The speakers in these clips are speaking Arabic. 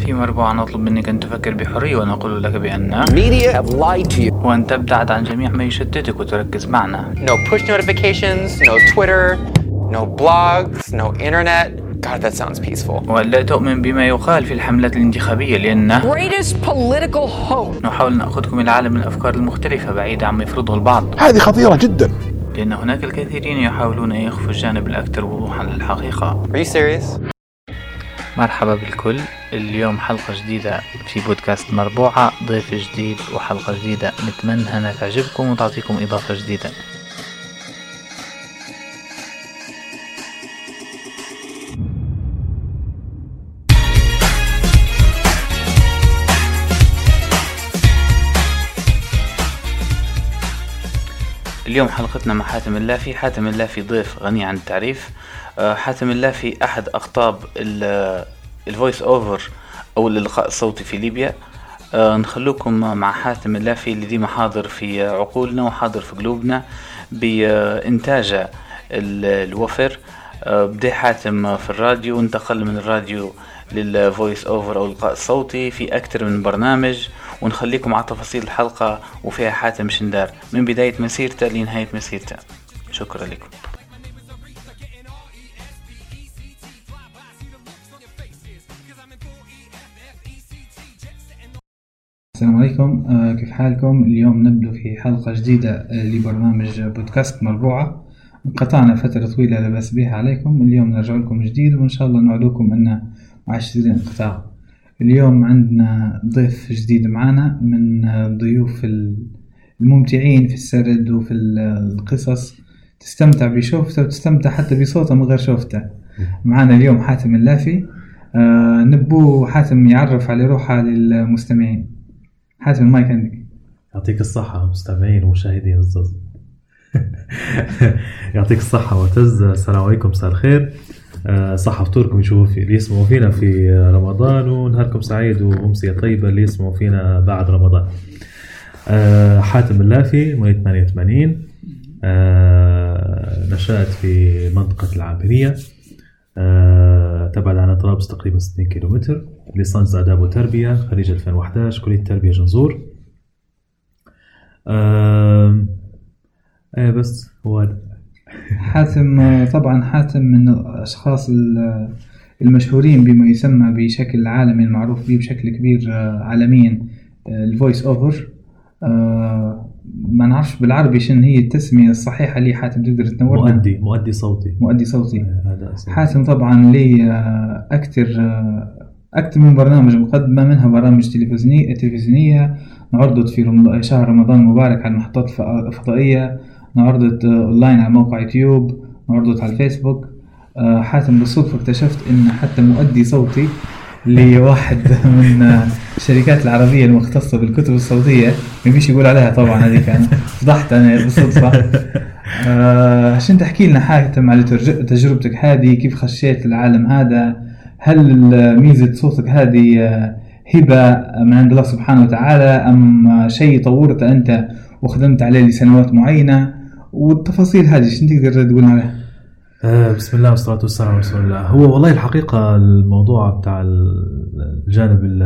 في مربوعة نطلب منك أن تفكر بحرية ونقول لك بأن Media have lied to you. وأن تبتعد عن جميع ما يشتتك وتركز معنا No push notifications, no Twitter, no blogs, no internet. God, that sounds peaceful. وألا تؤمن بما يقال في الحملات الانتخابية لأن greatest political hope. نحاول نأخذكم إلى عالم الأفكار المختلفة بعيد عما يفرضه البعض هذه خطيرة جدا لأن هناك الكثيرين يحاولون أن يخفوا الجانب الأكثر وضوحا للحقيقة Are you serious? مرحبا بالكل. اليوم حلقة جديدة في بودكاست مربوعة ضيف جديد وحلقة جديدة. نتمنى أنها تعجبكم وتعطيكم إضافة جديدة. اليوم حلقتنا مع حاتم اللافي حاتم اللافي ضيف غني عن التعريف. آه، حاتم اللافي أحد أقطاب ال voice over أو الإلقاء الصوتي في ليبيا. آه، نخلوكم مع حاتم اللافي اللي ديما حاضر في عقولنا وحاضر في قلوبنا بإنتاجه ال- الوفر. آه، بدأ حاتم في الراديو وانتقل من الراديو لل voice over أو الإلقاء الصوتي في أكثر من برنامج. ونخليكم على تفاصيل الحلقة وفيها حاتم شن دار. من بداية مسيرته لنهاية مسيرته. شكرا لكم. السلام عليكم. آه، كيف حالكم؟ اليوم نبدو في حلقة جديدة آه، لبرنامج بودكاست مربوعة انقطعنا فترة طويلة لا بأس بها عليكم. اليوم نرجع لكم جديد وإن شاء الله نوعدكم أن مع شديد الانقطاع اليوم عندنا ضيف جديد معنا من ضيوف ال- الممتعين في السرد وفي ال- القصص. تستمتع بشوفته وتستمتع حتى بصوته من غير شوفته. معنا اليوم حاتم اللافي. آه، نبو حاتم يعرف على روحه للمستمعين. حاتم المايك عندك. يعطيك الصحة مستمعين ومشاهدين الزوز يعطيك الصحة معتز السلام عليكم مساء الخير. آه، صحة فطوركم يشوفوا في اللي يسمعوا فينا في رمضان ونهاركم سعيد وأمسية طيبة اللي يسمعوا فينا بعد رمضان. آه، حاتم اللافي مواليد 88 آه، نشأت في منطقة العامرية تبعد عن طرابلس تقريبا 60 كيلومتر. ليسانس آداب وتربية خريج 2011 كلية تربية جنزور. آم، إيه بس هو حاتم آه، طبعا حاتم من الأشخاص ال- المشهورين بما يسمى بشكل عالمي المعروف به بشكل كبير آه، عالميا ال voice over ما نعرفش بالعربي شنو هي التسمية الصحيحة لي حاتم تقدر تنورنا. مؤدي مؤدي صوتي. مؤدي صوتي. إيه، هذا. حاتم طبعا لي آه، أكثر أكثر من برنامج مقدمة منها برامج تلفزيونية تلفزيونية. في شهر رمضان المبارك على المحطات الف- الفضائية. نعرضت أونلاين على موقع يوتيوب. نعرضت على الفيسبوك. آه، حاتم بالصدفة اكتشفت إن حتى مؤدي صوتي لواحد من الشركات العربية المختصة بالكتب الصوتية. ما بيش يقول عليها طبعا هذيك أنا فضحت أنا بالصدفة. آه، عشان تحكي لنا حاتم على تجربتك هذه كيف خشيت العالم هذا؟ هل ميزة صوتك هذه آه، هبة من عند الله سبحانه وتعالى أم شيء طورته أنت وخدمت عليه لسنوات معينة؟ والتفاصيل هذه شنو تقدر تقول عليها؟ آه، بسم الله والصلاة والسلام على رسول الله. هو والله الحقيقة الموضوع بتاع ال- الجانب ال-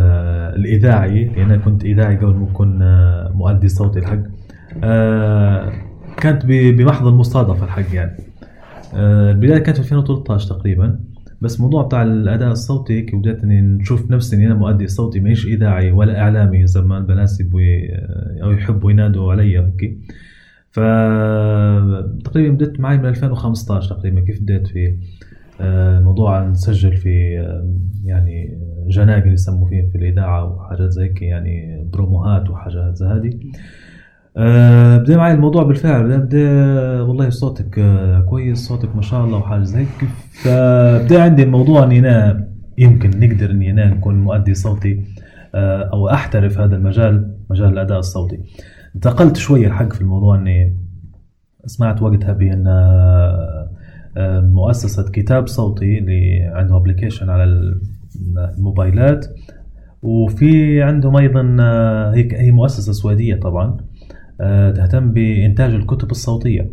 الإذاعي لأن كنت إذاعي قبل ما أكون آه، مؤدي صوتي الحق. كانت بمحض المصادفة الحق يعني. البداية كانت في 2013 تقريبا. بس موضوع بتاع الأداء الصوتي بدأت إني نشوف نفسي إني أنا مؤدي صوتي مانيش إذاعي ولا إعلامي زي ما البنات يبوا ي- أو يحبوا ينادوا علي هيك. ف تقريبا بدأت معي من 2015 تقريبا كيف بدأت في آه، موضوع نسجل في يعني جناقل يسموا فيها في الإذاعة وحاجات زي هيك يعني بروموهات وحاجات زي هذه. آه، بدأ معي الموضوع بالفعل. بدأ, بدأ والله صوتك آه، كويس. صوتك ما شاء الله وحاجة زي هيك فبدأ عندي الموضوع إني أنا يمكن نقدر إني أنا نكون مؤدي صوتي آه، أو أحترف هذا المجال مجال الأداء الصوتي. انتقلت شوية الحق في الموضوع إني سمعت وقتها بأن آه، مؤسسة كتاب صوتي اللي عنده ابلكيشن على الموبايلات وفي عندهم أيضا هيك هي مؤسسة سويدية طبعا. تهتم بإنتاج الكتب الصوتية.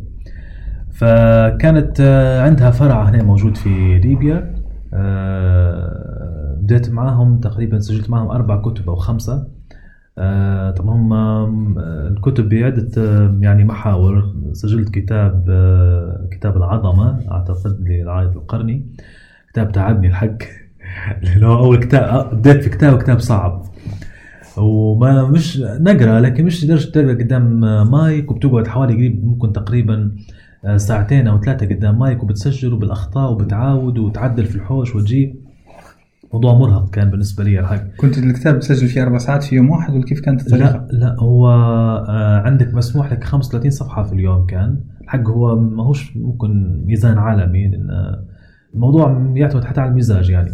فكانت آه، عندها فرع هنا موجود في ليبيا. آه، بديت معاهم تقريبا سجلت معاهم أربع كتب أو خمسة. آه، طبعا هم آه، الكتب بعدة آه، يعني محاور. سجلت كتاب آه، كتاب العظمة أعتقد للعائد القرني. كتاب تعبني الحق. هو أول كتاب آه، بديت في كتاب كتاب صعب. وما مش نقرأ لكن مش لدرجة تقرأ قدام مايك وبتقعد حوالي قريب ممكن تقريبا آه، ساعتين أو ثلاثة قدام مايك وبتسجل وبالأخطاء وبتعاود وتعدل في الحوش وتجيب. موضوع مرهق كان بالنسبة لي الحق كنت الكتاب تسجل فيه أربع ساعات في يوم واحد ولا كيف كانت الطريقة؟ لا لا هو آه، عندك مسموح لك 35 صفحة في اليوم كان. الحق هو ما هوش ممكن ميزان عالمي لأن الموضوع يعتمد حتى على المزاج يعني.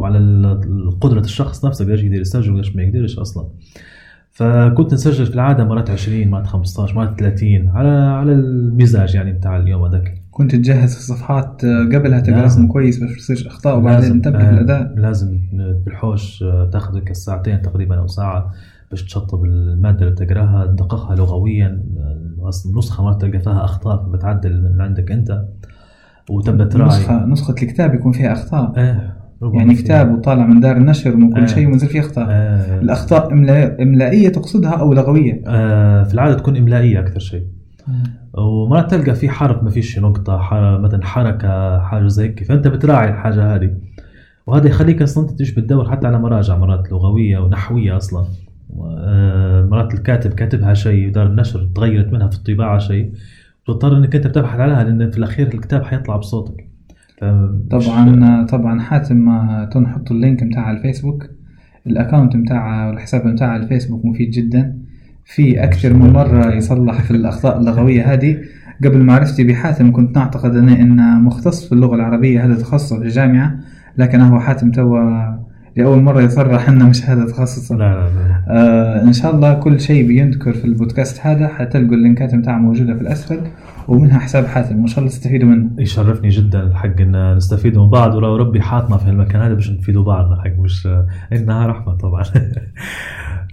وعلى قدرة الشخص نفسه قديش يقدر يسجل وقديش ما يقدرش أصلا. فكنت نسجل في العادة مرات 20 مرات 15 مرات 30 على على المزاج يعني بتاع اليوم هذاك. كنت تجهز الصفحات آه، قبلها لازم. تقراهم كويس باش ما يصيرش أخطاء وبعدين تنتبه آه، للاداء لازم بالحوش آه، تاخذ لك ساعتين تقريبا أو ساعة باش تشطب المادة اللي بتقراها تدققها لغويا آه، النسخه مرات تلقى فيها أخطاء فبتعدل من عندك أنت. وتبدأ تراعي. نسخه نسخة الكتاب يكون فيها أخطاء. إيه. يعني كتاب وطالع من دار النشر من كل آه. شيء ومنزل فيه اخطاء آه. الأخطاء إملائية تقصدها أو لغوية؟ آه في العادة تكون إملائية أكثر شيء. ومرات تلقى في حرف ما فيش نقطة حر... مثلا حركة حاجة زي هيك. فأنت بتراعي الحاجة هذه. وهذا يخليك أنت تيجي بتدور حتى على مراجع مرات لغوية ونحوية أصلا. آه، مرات الكاتب كاتبها شيء ودار النشر تغيرت منها في الطباعة شيء. بتضطر إنك أنت بتبحث عليها لأن في الأخير الكتاب حيطلع بصوتك. طبعا طبعا حاتم تو نحط ال link متاعه على الفيسبوك. ال account متاعه والحساب متاعه على الفيسبوك مفيد جدا. في أكثر من مرة يصلح في الأخطاء اللغوية هذه. قبل معرفتي بحاتم كنت نعتقد أنا انه مختص في اللغة العربية هذا تخصصه في الجامعة. لكن هو حاتم توا لأول مرة يصرح إنه مش هذا تخصصه لا لا لا. آه إن شاء الله كل شيء بينذكر في البودكاست هذا. حتلقوا اللينكات متاعه موجودة في الأسفل. ومنها حساب حاتم وان شاء الله تستفيدوا منه. يشرفني جدا الحق إن نستفيد من بعض ولو ربي حاطنا في المكان هذا باش نفيدوا بعضنا الحق مش انها رحمة طبعا.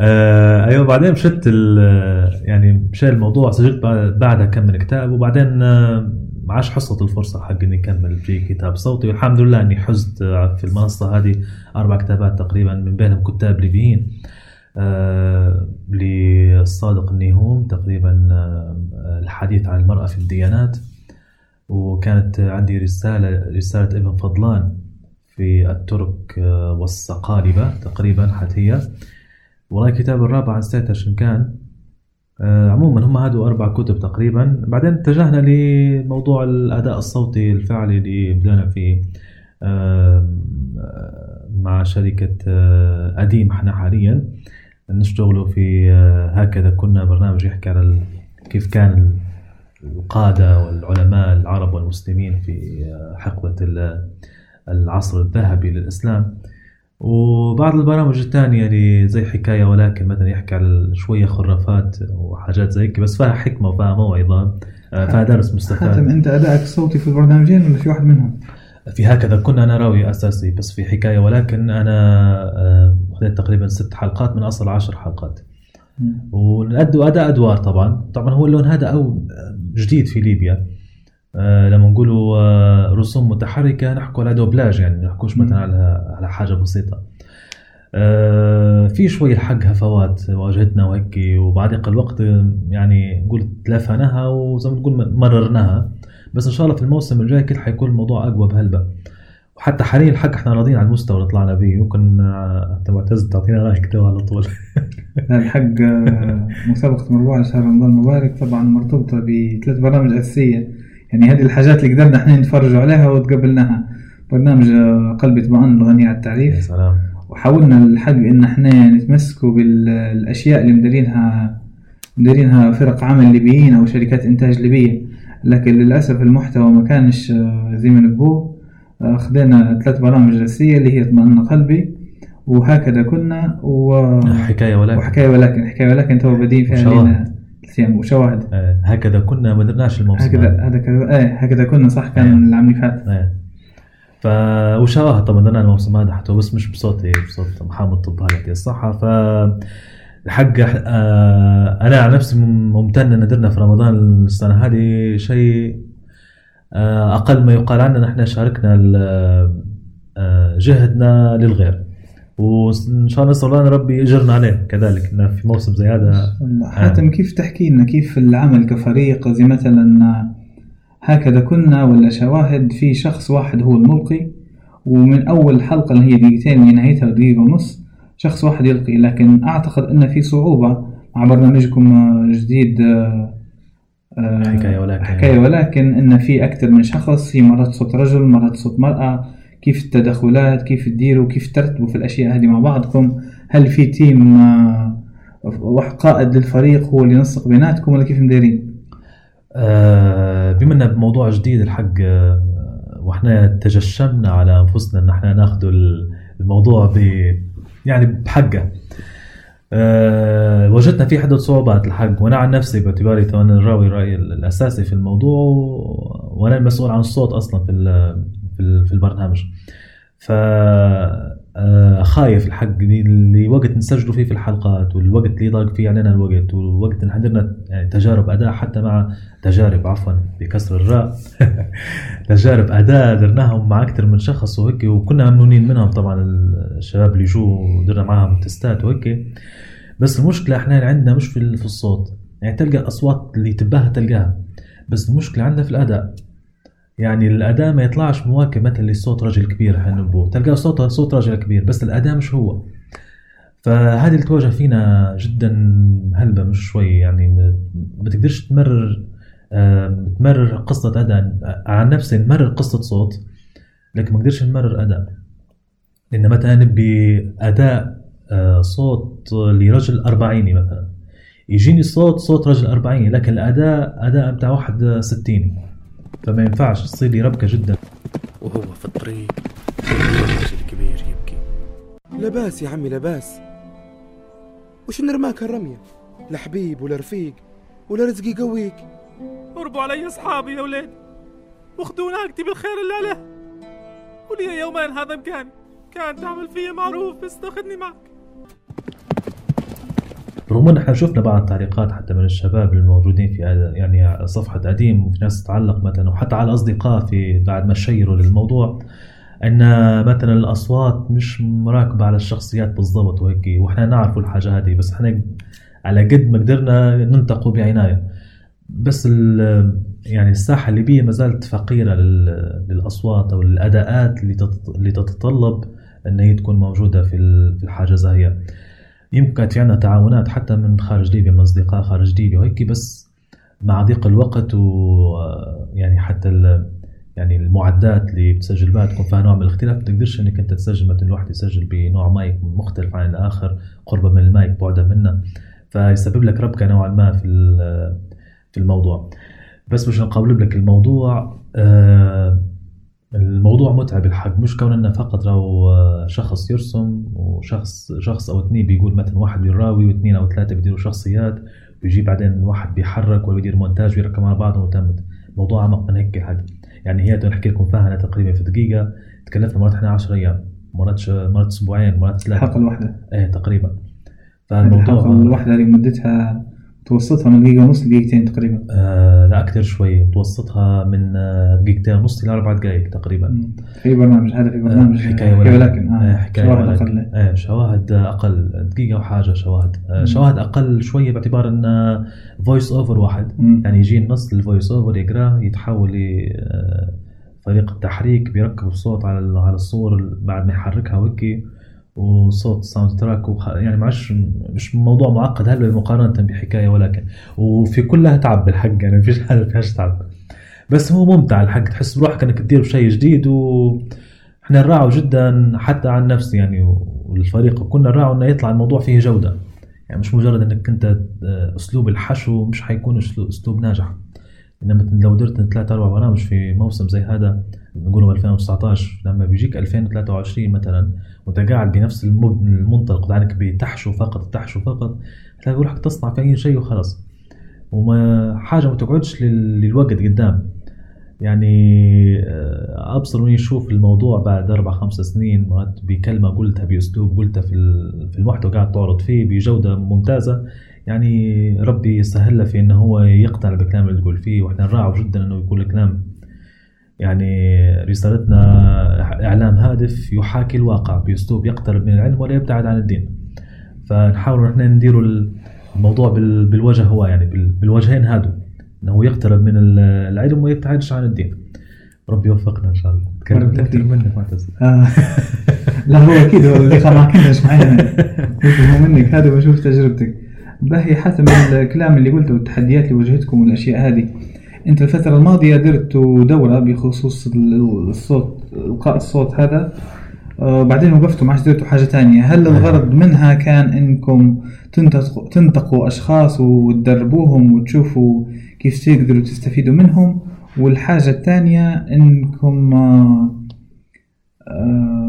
آه، أيوه بعدين ال- يعني مشى الموضوع سجلت بعد- بعدها كم من كتاب وبعدين آه، ما عادش حصلت الفرصة حق إني أكمل في كتاب صوتي والحمد لله إني حزت آه، في المنصة هذه أربع كتابات تقريبا من بينهم كتاب ليبيين. آه، للصادق النيهوم تقريبا آه، الحديث عن المرأة في الديانات. وكانت عندي رسالة رسالة ابن فضلان في الترك آه، والصقالبة تقريبا حتى والله الكتاب الرابع نسيتها شن كان. آه، عموما هم هادو أربع كتب تقريبا. بعدين اتجهنا لموضوع الأداء الصوتي الفعلي اللي بدأنا فيه آه، مع شركة آه، أديم إحنا حاليا. نشتغلوا في آه، هكذا كنا برنامج يحكي على كيف كان القادة والعلماء العرب والمسلمين في آه، حقبة ال- العصر الذهبي للإسلام وبعض البرامج الثانية اللي زي حكاية ولكن مثلا يحكي على شوية خرافات وحاجات زي هيك بس فيها حكمة وفيها موعظة آه، فيها درس حاتم مستفاد أنت ادائك الصوتي في البرنامجين ولا في واحد منهم؟ في هكذا كنا أنا راوي أساسي بس في حكاية ولكن أنا خذيت تقريبا ست حلقات من أصل عشر حلقات. ونأدوا أداء أدوار طبعا. طبعا هو اللون هذا أو جديد في ليبيا. آه لما نقولوا آه رسوم متحركة نحكوا على دوبلاج يعني نحكوش مثلا على على حاجة بسيطة. آه في شوية الحق هفوات واجهتنا وهيك وبعد الوقت يعني نقول تلافناها وزي ما تقول مررناها. بس إن شاء الله في الموسم الجاي كل حيكون الموضوع أقوى بهلبة. وحتى حاليا الحق إحنا راضيين على المستوى اللي طلعنا به. ممكن آه، أنت معتز تعطينا رأيك تو على طول. الحق آه، مسابقة مربوع شهر رمضان المبارك طبعا مرتبطة بثلاث برامج أساسية. يعني هذه الحاجات اللي قدرنا إحنا نتفرجوا عليها وتقبلناها برنامج آه، قلبي اطمئن الغني يا التعريف. سلام. وحاولنا الحق إن إحنا نتمسكوا بالأشياء اللي مديرينها مديرينها فرق عمل ليبيين أو شركات إنتاج ليبية. لكن للأسف المحتوى ما كانش زي ما نبوه. خدينا ثلاث برامج رئيسيه اللي هي اطمئن قلبي وهكذا كنا و... حكاية ولكن. وحكاية ولكن. حكاية ولكن تو بادين فيها أيام وشواهد. آه، هكذا كنا ما درناش الموسم هكذا هذا. هكذا إيه هكذا كنا صح كان إيه. العام اللي فات. إيه. ف وشواهد طبعا درنا الموسم هذا حتى بس مش بصوتي بصوت محمد طب هذا الصحة. ف الحق آه، أنا على نفسي مم- ممتن إن درنا في رمضان السنة هذه شيء أقل ما يقال عننا نحن شاركنا آه، جهدنا للغير. وإن شاء الله نسأل الله أن ربي يجرنا عليه. كذلك انه في موسم زي هذا حاتم كيف تحكي لنا كيف العمل كفريق؟ زي مثلا هكذا كنا ولا شواهد في شخص واحد هو الملقي ومن أول حلقة اللي هي دقيقتين لنهايتها دقيقة ونص شخص واحد يلقي. لكن أعتقد أن في صعوبة مع برنامجكم جديد آه، حكاية ولكن. حكاية ولكن أن في أكثر من شخص في مرات صوت رجل مرات صوت مرأة. كيف التدخلات كيف تديروا كيف ترتبوا في الأشياء هذه مع بعضكم؟ هل في تيم آه، قائد للفريق هو اللي ينسق بيناتكم ولا كيف مديرين؟ آه بما انه بموضوع جديد الحق آه وإحنا تجشمنا على أنفسنا إن إحنا ناخذ الموضوع ب يعني بحقه. أه وجدنا في حدة صعوبات الحق. وأنا عن نفسي باعتباري أنا الراوي الرأي الأساسي في الموضوع وأنا المسؤول عن الصوت أصلا في في البرنامج. ف آه، خايف الحق اللي وقت نسجلوا فيه في الحلقات والوقت اللي ضاق فيه علينا الوقت والوقت اللي يعني تجارب اداء حتى مع تجارب عفوا بكسر الراء. تجارب اداء درناهم مع أكثر من شخص وهيك وكنا ممنونين منهم طبعا الشباب اللي جو ودرنا معاهم تستات وهيك. بس المشكلة إحنا عندنا مش في الصوت. يعني تلقى الاصوات اللي تباها تلقاها. بس المشكلة عندنا في الأداء. يعني الاداء ما يطلعش مواكب مثلا لصوت رجل كبير حنبو تلقى صوته صوت رجل كبير بس الاداء مش هو. فهذه اللي تواجه فينا جدا هلبة مش شوي يعني. ما تقدرش تمرر تمرر قصة أداء عن نفسي نمرر قصة صوت لكن ما قدرش نمرر أداء لأن مثلا نبي أداء آه، صوت لرجل أربعيني مثلا. يجيني صوت صوت رجل أربعيني لكن الأداء أداء بتاع واحد ستيني فما ينفعش تصير لي ربكة جدا. وهو في الطريق الرجل الكبير يبكي. لباس يا عمي لباس. وش نرماك الرمية لا حبيب ولا رفيق ولا رزقي يقويك. اربوا علي أصحابي يا ولاد. واخذوا ناقتي بالخير اللي عليه. ولي يومين هذا مكان كان تعمل فيا معروف بس تاخذني معك. رغم أن إحنا شفنا بعض التعليقات حتى من الشباب الموجودين في يعني صفحة قديم وفي ناس تعلق مثلا وحتى على الأصدقاء في بعد ما شيروا للموضوع أن مثلا الأصوات مش مراكبة على الشخصيات بالضبط وهيك وإحنا نعرف الحاجة هذه بس إحنا على قد ما قدرنا ننتقوا بعناية. بس يعني الساحة الليبيه ما زالت فقيرة للأصوات أو الاداءات اللي تتطلب ان هي تكون موجودة في الحاجة زي يمكن كانت عندنا تعاونات حتى من خارج ليبيا من أصدقاء خارج ليبيا وهيك بس مع ضيق الوقت و يعني حتى يعني المعدات اللي بتسجل بها تكون فيها نوع من الاختلاف. بتقدرش إنك أنت تسجل مثلا الواحد يسجل بنوع مايك مختلف عن الآخر قربا من المايك بعدا منه فيسبب لك ربكة نوعا ما في في الموضوع. بس مش نقابل لك الموضوع آه الموضوع متعب الحق. مش كون إنه فقط لو شخص يرسم وشخص شخص أو اثنين بيقول مثلا واحد بيراوي واثنين أو ثلاثة بيديروا شخصيات ويجي بعدين واحد بيحرك ولا بيدير مونتاج ويركب على بعضهم وتمت. الموضوع أعمق من هيك الحق يعني هي نحكي لكم فيها تقريبا في دقيقة. تكلفنا مرات إحنا 10 أيام. مرات مرات أسبوعين مرات ثلاثة. الحلقة الواحده إيه تقريبا. فالموضوع الحلقة الواحده اللي مدتها متوسطها من دقيقة ونص لدقيقتين تقريبا. آه لا أكثر شوي. متوسطها من آه، دقيقتين ونص إلى أربع دقائق تقريبا. في برنامج هذا في برنامج آه حكاية ولكن آه حكاية شواهد ولكن. أقل. آه شواهد أقل. دقيقة وحاجة شواهد. آه شواهد أقل شوية باعتبار أن فويس أوفر واحد. مم. يعني يجي النص الفويس أوفر يقراه يتحول ل آه، فريق التحريك بيركب الصوت على على الصور بعد ما يحركها وكي وصوت ساوند تراك وخ... يعني معش مش موضوع معقد هلا مقارنة بحكاية ولكن. وفي كلها تعب بالحق يعني فيش حاجة فيهاش تعب. بس هو ممتع الحق تحس بروحك إنك تدير شيء جديد و إحنا نراعوا جدا حتى عن نفسي يعني والفريق كنا نراعوا إنه يطلع الموضوع فيه جودة. يعني مش مجرد إنك أنت أسلوب الحشو مش حيكون أسلوب ناجح. إنما لو درت ثلاث أربع برامج في موسم زي هذا نقوله 2019 لما بيجيك 2023 مثلا وأنت قاعد بنفس المنطلق عنك بتحشو فقط تحشو فقط تلاقي روحك تصنع في أي شيء وخلاص. وما حاجة ما تقعدش للوقت قدام. يعني آه، أبصر من يشوف الموضوع بعد أربع خمس سنين بكلمة قلتها بأسلوب قلتها في في المحتوى قاعد تعرض فيه بجودة ممتازة. يعني ربي يسهل له في إنه هو يقتنع بالكلام اللي تقول فيه وإحنا نراعوا جدا إنه يقول الكلام. يعني رسالتنا إعلام هادف يحاكي الواقع بأسلوب يقترب من العلم ولا يبتعد عن الدين. فنحاول إحنا نديروا الموضوع بال- بالوجه هو يعني بال- بالوجهين هادو. إنه يقترب من ال- العلم وما يبتعدش عن الدين. ربي يوفقنا إن شاء الله. تكلمت أكثر. منك معتز. آه. لا هو أكيد هو اللقاء معك انت مش معي أنا قلت هو منك هذا بشوف تجربتك. باهي حسب الكلام اللي قلته والتحديات اللي واجهتكم والأشياء هذه. أنت الفترة الماضية درتوا دورة بخصوص ال- الصوت إلقاء الصوت هذا. آه، بعدين وقفتوا ما عادش درتوا حاجة تانية. هل الغرض منها كان إنكم تنتقوا, تنتقوا أشخاص وتدربوهم وتشوفوا كيف تقدروا تستفيدوا منهم؟ والحاجة الثانية إنكم آه،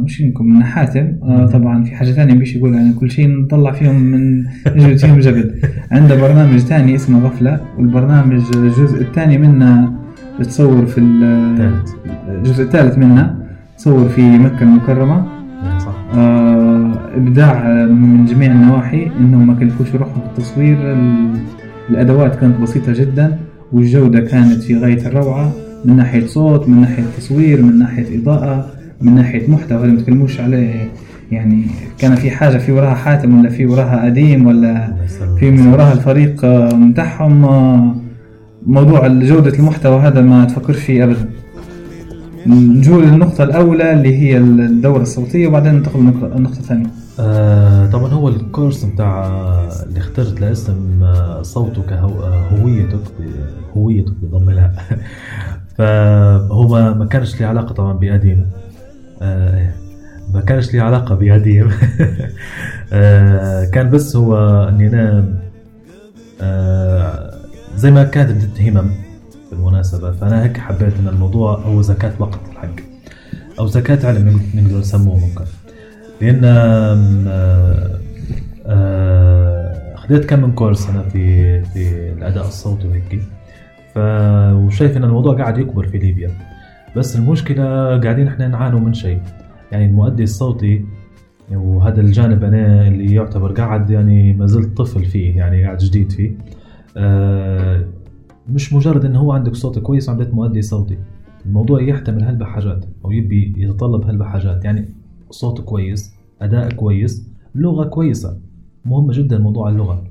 مش انكم من حاتم. آه طبعا في حاجة ثانية بيش يقول يعني كل شيء نطلع فيهم من نجلد فيهم جبل. عنده برنامج ثاني اسمه غفلة والبرنامج الجزء الثاني منه تصور في الجزء الثالث منه تصور في مكة المكرمة. صح. آه إبداع من جميع النواحي إنهم ما كلفوش روحهم في التصوير. ال- الأدوات كانت بسيطة جدا والجودة كانت في غاية الروعة من ناحية صوت من ناحية تصوير من ناحية إضاءة. من ناحية محتوى ما تكلموش عليه يعني كان في حاجة في وراها حاتم ولا في وراها قديم ولا. في من وراها الفريق آه، متاعهم آه، موضوع جودة المحتوى هذا ما تفكرش فيه أبدا. نجول للنقطة الأولى اللي هي الدورة الصوتية وبعدين ننتقل للنقطة الثانية آه طبعا هو الكورس بتاع آه، اللي اخترت له اسم آه، صوتك هو آه، هويتك هويتك بضم الهاء. فهو ما, كانش له علاقة طبعا بقديم آه ما كانش له علاقة بقديم آه كان بس هو أني أنا آه زي ما كانت بدت همم بالمناسبة. فأنا هيك حبيت إن الموضوع هو زكاة وقت الحق أو زكاة علم نقدر نسموه ممكن. آه، آه، خديت كم من كورس أنا في في الأداء الصوتي وهيك وشايف إن الموضوع قاعد يكبر في ليبيا. بس المشكلة قاعدين إحنا نعانوا من شيء. يعني المؤدي الصوتي وهذا الجانب أنا اللي يعتبر قاعد يعني ما زلت طفل فيه يعني قاعد جديد فيه. آه، مش مجرد انه هو عندك صوت كويس وعندك مؤدي صوتي. الموضوع يحتمل هلبة حاجات أو يبي يتطلب هلبة حاجات يعني صوت كويس أداء كويس لغة كويسة. مهمه جدا موضوع اللغة.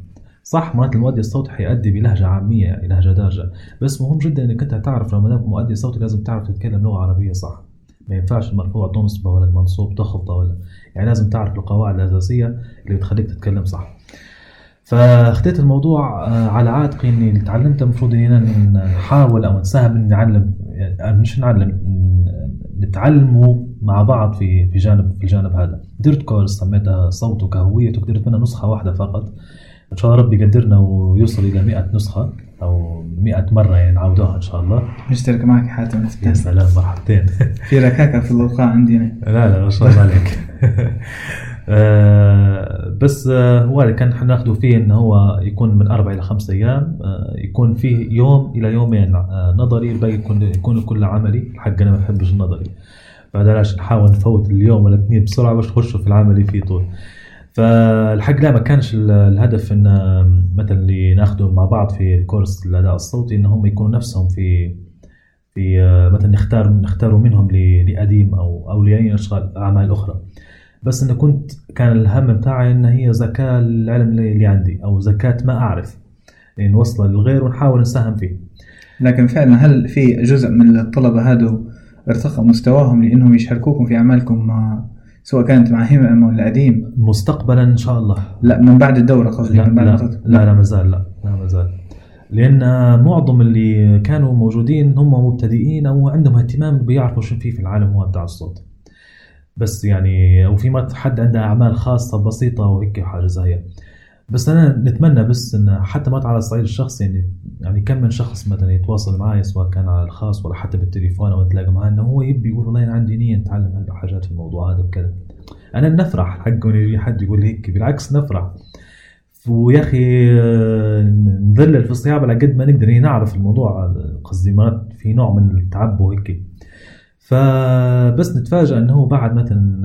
صح مرات المؤدي الصوتي حيأدي بلهجة عامية يعني لهجة دارجة. بس مهم جدا إنك أنت تعرف لما دامك مؤدي صوتي لازم تعرف تتكلم لغة عربية صح. ما ينفعش المرفوع تنصبه ولا المنصوب تخفضه ولا. يعني لازم تعرف القواعد الأساسية اللي بتخليك تتكلم صح. فاخذت الموضوع آه، على عاتقي إني اللي تعلمته المفروض اننا نحاول أو نساهم ان نعلم يعني مش نعلم ن- نتعلموا مع بعض في في جانب في الجانب هذا. درت كورس سميتها صوتك هويتك درت منها نسخة واحدة فقط. إن شاء الله ربي يقدرنا ويوصل إلى 100 نسخة أو 100 مرة يعني نعودوها إن شاء الله. مشترك معك حاتم يا سلام مرحبتين. في ركاكة في الوقاع عندنا. لا لا ما شاء الله عليك. آه، بس آه، هو اللي كان حناخده فيه انه هو يكون من أربع إلى خمس أيام. آه، يكون فيه يوم إلى يومين آه، نظري الباقي يكون يكون كله عملي. حق أنا ما بحبش النظري. فبلاش نحاول نفوت اليوم ولا اثنين بسرعة باش نخشوا في العملي في طول. فالحق لا ما كانش ال- الهدف إن مثلا اللي ناخده مع بعض في الكورس الأداء الصوتي إن هم يكونوا نفسهم في في آه، مثلا نختار نختاروا منهم ل- لقديم أو أو لاي أشغال أعمال أخرى. بس انه كنت كان الهم بتاعي إن هي زكاه العلم اللي عندي أو زكاه ما أعرف. يعني نوصله للغير ونحاول نساهم فيه. لكن فعلا هل في جزء من الطلبة هادو ارتقى مستواهم لأنهم يشاركوكم في أعمالكم مع سواء كانت مع همم ولا قديم. مستقبلا إن شاء الله. لا من بعد الدورة قصدي لا من بعد لا, فترة- لا لا ما زال لا لا ما زال. لأن معظم اللي كانوا موجودين هم مبتدئين أو عندهم اهتمام بيعرفوا شو في في العالم هو بتاع الصوت. بس يعني أو في مرات حد عنده أعمال خاصة بسيطة وهيك حاجة زي. بس أنا نتمنى بس إن حتى ما على الصعيد الشخصي يعني يعني كم من شخص مثلا يتواصل معي سواء كان على الخاص ولا حتى بالتليفون أو نتلاقى معاه إنه هو يبي يقول والله أنا عندي نية نتعلم هالحاجات في الموضوع هذا وكذا. أنا نفرح حقه يجي حد يقول هيك بالعكس نفرح. ويا أخي نذلل في الصياعه على قد ما نقدر نعرف الموضوع قصدي مرات في نوع من التعب وهيك فبس نتفاجأ إنه بعد مثلا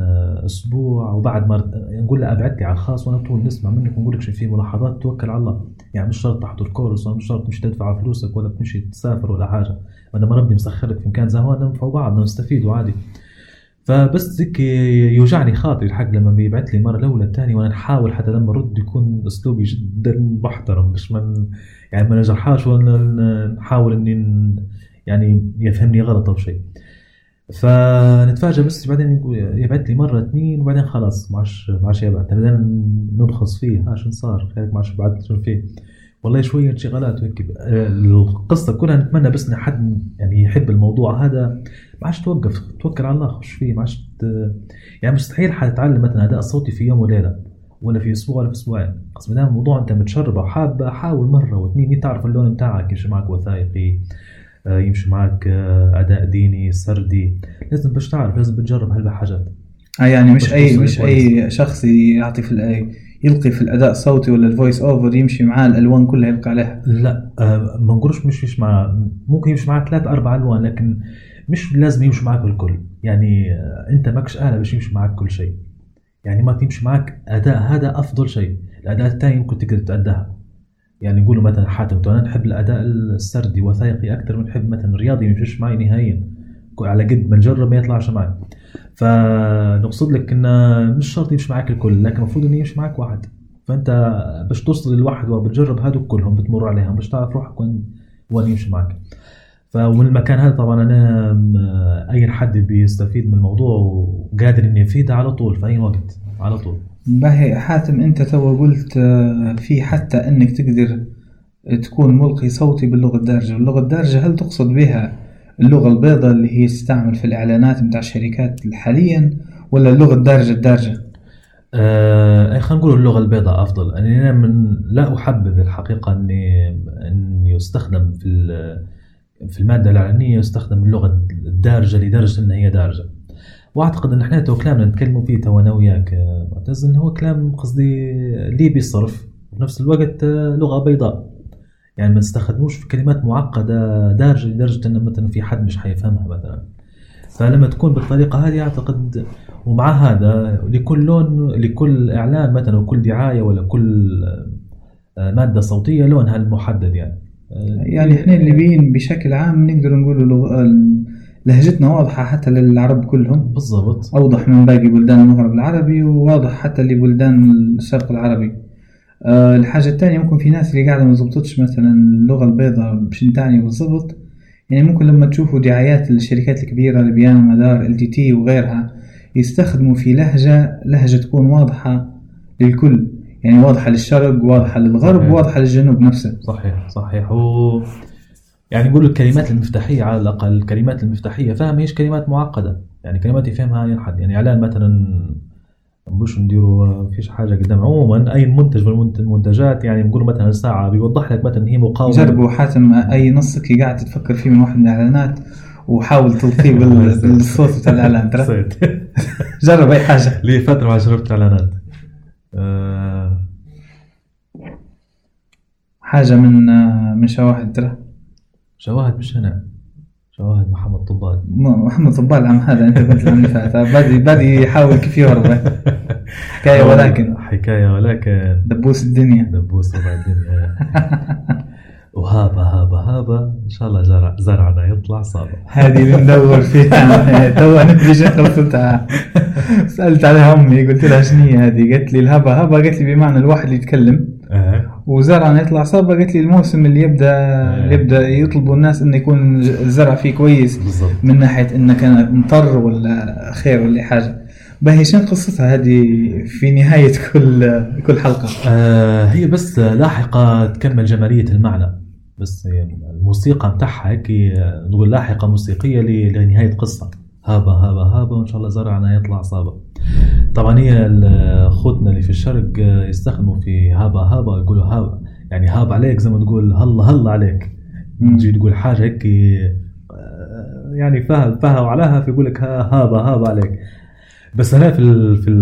أسبوع أو بعد ما نقول له ابعت لي على الخاص وأنا طول نسمع منك ونقول لك شو في ملاحظات توكل على الله. يعني مش شرط تحضر كورس ولا مش شرط تمشي تدفع فلوسك ولا تمشي تسافر ولا حاجة. ما دام ربي مسخرك في مكان زي هون ننفعوا بعض نستفيدوا عادي فبس هيك يوجعني خاطري الحق لما بيبعث لي مرة الاولى الثانية وأنا نحاول حتى لما ارد يكون أسلوبي جدا محترم. مش من يعني ما نجرحاش ولا نحاول إني يعني يفهمني غلط أو شيء. فنتفاجئ بس بعدين يبعث لي مرة اثنين وبعدين خلاص ما عادش ما عادش يبعث. بعدين ننخص فيه. ها شو صار؟ ما عادش بعث شو فيه؟ والله شوية انشغالات وهيك. القصة كلها نتمنى بس إن حد يعني يحب الموضوع هذا. ما عادش توقف. توكل على الله خش فيه. ما عادش يعني مستحيل حتتعلم مثلا أداء صوتي في يوم وليلة ولا في أسبوع ولا في أسبوعين. بس ما دام الموضوع أنت متشربه وحابه حاول مرة واثنين تعرف اللون بتاعك يمشي معك وثائقي يمشي معك آه، أداء ديني سردي. لازم باش تعرف لازم بتجرب هالحاجات آه يعني مش اي مش. أي شخص يعطي في يلقي في الأداء الصوتي ولا ال voice over يمشي معاه الألوان كلها يلقى عليها. لا آه، ما نقولش مش يمشي مع ممكن يمشي معك ثلاث أربع ألوان لكن مش لازم يمشي معك الكل. يعني آه، أنت ماكش آلة باش يمشي معك كل شيء. يعني ما تمشي معك أداء هذا أفضل شيء. الأداء الثاني ممكن تقدر تأداها. يعني يقولوا مثلا حاتم أنا نحب الأداء السردي وثائقي أكثر من نحب مثلا الرياضي ما يمشيش معي نهائيا. على قد ما نجرب ما يطلعش معي فنقصد لك إنه مش شرط يمشي معك الكل لكن المفروض إنه يمشي معك واحد. فأنت باش توصل للواحد وبتجرب هذول كلهم بتمر عليهم باش تعرف روحك وين وين يمشي معك فمن المكان هذا طبعا أنا أي حد بيستفيد من الموضوع وقادر اني افيده على طول في أي وقت على طول. باهي حاتم انت تو قلت آه، في حتى انك تقدر تكون ملقي صوتي باللغة الدارجة. واللغة الدارجة هل تقصد بها اللغة البيضاء اللي هي تستعمل في الإعلانات متاع الشركات حاليا ولا اللغة الدارجة الدارجة؟ آه خلينا نقول اللغة البيضاء أفضل. أنا من لا أحبذ الحقيقة أني أن يستخدم في في المادة الإعلانية يستخدم اللغة الدارجة لدرجة أن هي دارجة. وأعتقد أن إحنا تو كلامنا نتكلموا فيه تو أنا وياك آه، معتز أن هو كلام قصدي ليبي الصرف وفي نفس الوقت آه، لغة بيضاء. يعني ما نستخدموش في كلمات معقدة دارجة لدرجة أن مثلا في حد مش حيفهمها مثلا. فلما تكون بالطريقة هذه أعتقد ومع هذا لكل لون لكل إعلان مثلا وكل دعاية ولا كل آه، مادة صوتية لونها المحدد يعني. آه، يعني إحنا الليبيين بشكل عام نقدر نقول لهجتنا واضحة حتى للعرب كلهم. بالضبط. أوضح من باقي بلدان المغرب العربي وواضح حتى لبلدان الشرق العربي. أه الحاجة الثانية ممكن في ناس اللي قاعدة ما زبطتش مثلا اللغة البيضاء بش تعني بالضبط. يعني ممكن لما تشوفوا دعايات الشركات الكبيرة ليبيانا مدار LTT وغيرها يستخدموا في لهجة لهجة تكون واضحة للكل. يعني واضحة للشرق واضحة للغرب صحيح. واضحة للجنوب نفسه. صحيح صحيح. و يعني يقولوا الكلمات المفتاحية على الأقل الكلمات المفتاحية فهم هيش كلمات معقدة. يعني كلمات يفهمها أي حد. يعني إعلان مثلا مش نديروا فيش حاجة قدام. عموما أي منتج من المنت- المنتجات يعني نقول مثلا ساعة بيوضح لك مثلا هي مقاومة. جربوا حاتم أي نص كي قاعد تفكر فيه من واحد من الإعلانات وحاول تلقيه بال- بالصوت بتاع الإعلان. ترى. جرب أي حاجة. لي فترة ما شربت إعلانات. آه، حاجة من من شواهد ترى. شواهد مش أنا شواهد محمد طبال. محمد طبال العام هذا أنت كنت العام اللي فات بادي بادي يحاول كيف يهرب حكاية ولكن. حكاية ولكن. دبوس الدنيا. دبوس ربع الدنيا. وهابا هابا هابا. إن شاء الله زرع زرعنا يطلع صابع هذه اللي ندور فيها. تو شنو قلتها سألت عليها أمي قلت لها شنو هي هذه؟ قالت لي الهبة هبة قالت لي بمعنى الواحد اللي يتكلم. آه. وزرعنا يطلع صابة قالت لي الموسم اللي يبدا اللي يبدأ يطلبوا الناس إنه يكون الزرع فيه كويس بالضبط. من ناحية إنه كان مطر ولا خير ولا حاجة. باهي شنو قصتها؟ هذه في نهاية كل كل حلقة. آه هي بس لاحقة تكمل جمالية المعنى. بس الموسيقى متاعها هيك آه، نقول لاحقة موسيقية ل- لنهاية قصة. هابا هابا هابا وإن شاء الله زرعنا يطلع صابا طبعا هي ال- خوتنا اللي في الشرق آه، يستخدموا في هابا هابا يقولوا هابا. يعني هاب عليك زي ما تقول هلا هلا عليك. تجي تقول حاجة هيك آه، يعني فها فها وعلاها فيقول لك ها- هابا هابا عليك. بس هنا في ال في ال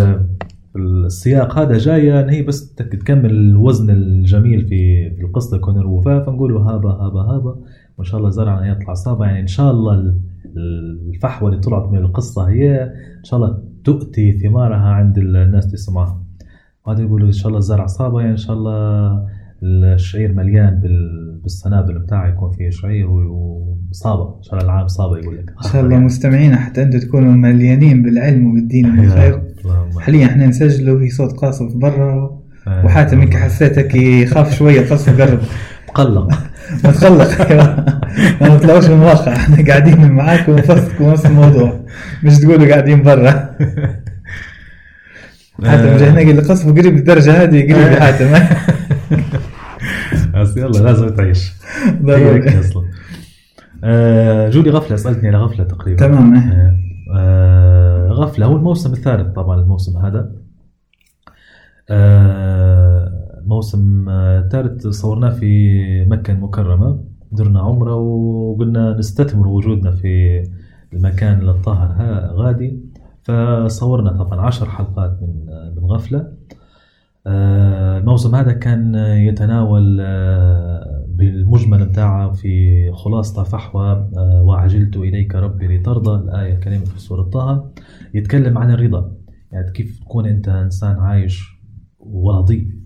في السياق هذا جاية ان هي بس تك- تكمل الوزن الجميل في في القصة يكون الوفاء فنقولوا هابا هابا هابا. وان شاء الله زرعنا يطلع صابع يعني إن شاء الله ال- الفحوى اللي طلعت من القصة هي إن شاء الله تؤتي ثمارها عند الناس اللي سمعها وهذا يقولوا إن شاء الله زرع صابع يعني إن شاء الله الشعير مليان بال- بالسنابل بتاعه يكون فيه شعير وصابه شهر العام صابه يقول لك. إن شاء الله مستمعينا حتى أنتم تكونوا مليانين بالعلم وبالدين والخير. حاليا إحنا نسجلوا في صوت قاصف برا. آه. وحاتم انك حسيتك يخاف شوية قصف قرب. تقلق ما تقلق ما تطلعوش من الواقع إحنا قاعدين معاكم ونفسكم نفس الموضوع. مش تقولوا قاعدين برا. حاتم جاي هنا قال قصف قريب الدرجة هذه قريب يا حاتم. بس يلا لازم تعيش ضروري. أصلا. آه، جولي غفلة سألتني على غفلة تقريبا. تمام،. آه، آه، غفلة هو الموسم الثالث طبعا الموسم هذا. آه، موسم آه، ثالث صورناه في مكة المكرمة. درنا عمرة وقلنا نستثمر وجودنا في المكان الطاهر غادي. فصورنا طبعا عشر حلقات من من غفلة. آه، الموسم هذا كان يتناول آه، بالمجمل بتاعه في خلاصة فحوى آه، وعجلت إليك ربي لترضى. الآية الكريمة في سورة طه يتكلم عن الرضا. يعني كيف تكون أنت إنسان عايش وراضي.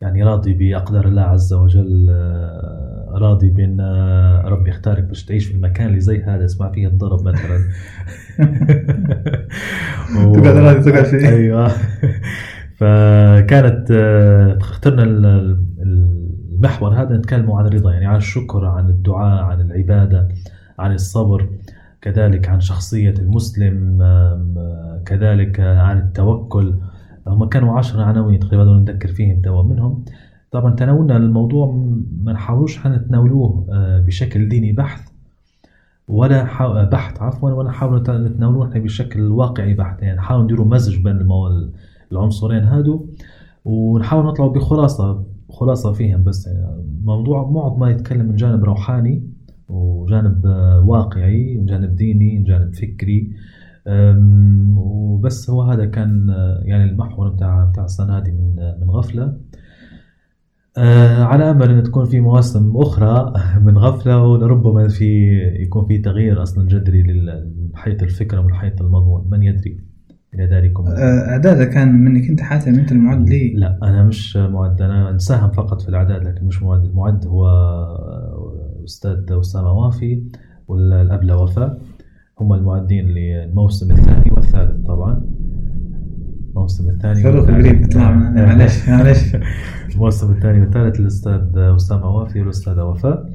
يعني راضي بأقدار الله عز وجل آه، راضي بأن آه، ربي اختارك باش تعيش في المكان اللي زي هذا. اسمع فيه الضرب مثلا. تقعد راضي تقعد فيه. أيوه. فكانت آه، اخترنا ال- المحور هذا نتكلموا عن الرضا يعني عن الشكر عن الدعاء عن العبادة عن الصبر كذلك عن شخصية المسلم آه، كذلك آه، عن التوكل. هم كانوا عشر عناوين تقريبا نذكر فيهم توا منهم. طبعا تناولنا الموضوع ما نحاولوش نتناولوه آه، بشكل ديني بحث ولا حا- بحث عفوا ولا نحاول نت- نتناولوه إحنا بشكل واقعي بحت. يعني نحاول نديروا مزج بين. العنصرين هادو ونحاول نطلع بخلاصة خلاصة فيهم بس. يعني موضوع معظم ما يتكلم من جانب روحاني وجانب آه، واقعي وجانب ديني وجانب فكري. وبس هو هذا كان آه، يعني المحور بتاع بتاع السنة هذه من آه، من غفلة. آه، على أمل أن تكون في مواسم أخرى من غفلة ولربما في يكون في تغيير أصلا جذري لل- من حيث الفكرة ومن حيث المضمون. من يدري؟ إلى ذلكم. آه، اعدادك كان منك انت حاتم أنت المعد لي؟ لا أنا مش معد. أنا نساهم فقط في الأعداد لكن مش معد. المعد هو أستاذ أسامة وافي والابله وفاء هم المعدين للموسم الثاني والثالث طبعا. الموسم الثاني فاروق والثالث. قريب معنا. معلش معلش. الموسم الثاني والثالث الأستاذ أسامة وافي والأستاذة وفاء.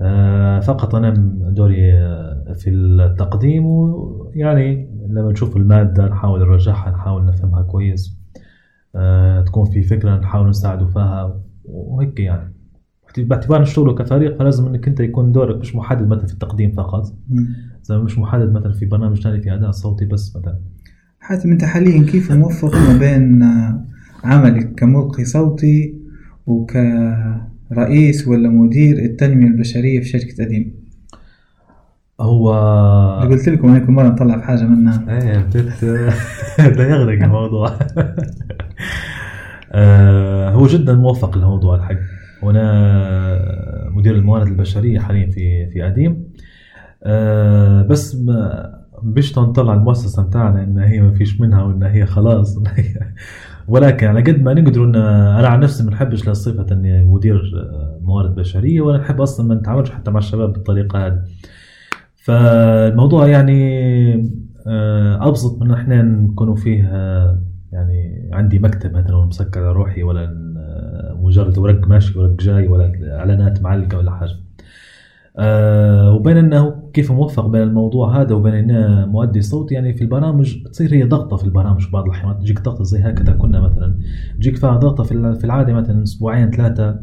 آه، فقط أنا دوري آه، في التقديم ويعني لما نشوف المادة نحاول نرجعها نحاول نفهمها كويس. آه، تكون في فكرة نحاول نساعده فيها وهيك يعني. باعتبار نشتغلوا كفريق فلازم إنك أنت يكون دورك مش محدد مثلا في التقديم فقط. مش محدد مثلا في برنامج ثاني في اداء صوتي بس مثلا. حاتم أنت حاليا كيف موفق ما بين عملك كملقي صوتي وكرئيس ولا مدير التنمية البشرية في شركة أديم؟ هو قلت لكم أنا كل مرة نطلع في حاجة منها. إيه بديت بدأ يغرق الموضوع. آه، هو جدا موفق الموضوع الحق وأنا مدير الموارد البشرية حاليا في في أديم. آه، بس ما بيش نطلع المؤسسة بتاعنا إن هي ما فيش منها وإن هي خلاص. إن ولكن على قد ما نقدر إن أنا عن نفسي ما نحبش لصفه إني مدير آه، موارد بشرية ولا نحب أصلا ما نتعاملش حتى مع الشباب بالطريقة هذه. فالموضوع يعني آه، أبسط من إحنا نكونوا فيه آه، يعني عندي مكتب مثلا مسكر على روحي ولا مجرد ورق ماشي ورق جاي ولا إعلانات معلقة ولا حاجة. آه، وبين أنه كيف موفق بين الموضوع هذا وبين أنه مؤدي صوتي يعني في البرامج تصير هي ضغطة في البرامج بعض الأحيان. تجيك ضغطة زي هكذا كنا مثلا. تجيك فيها ضغطة في في العادة مثلا أسبوعين ثلاثة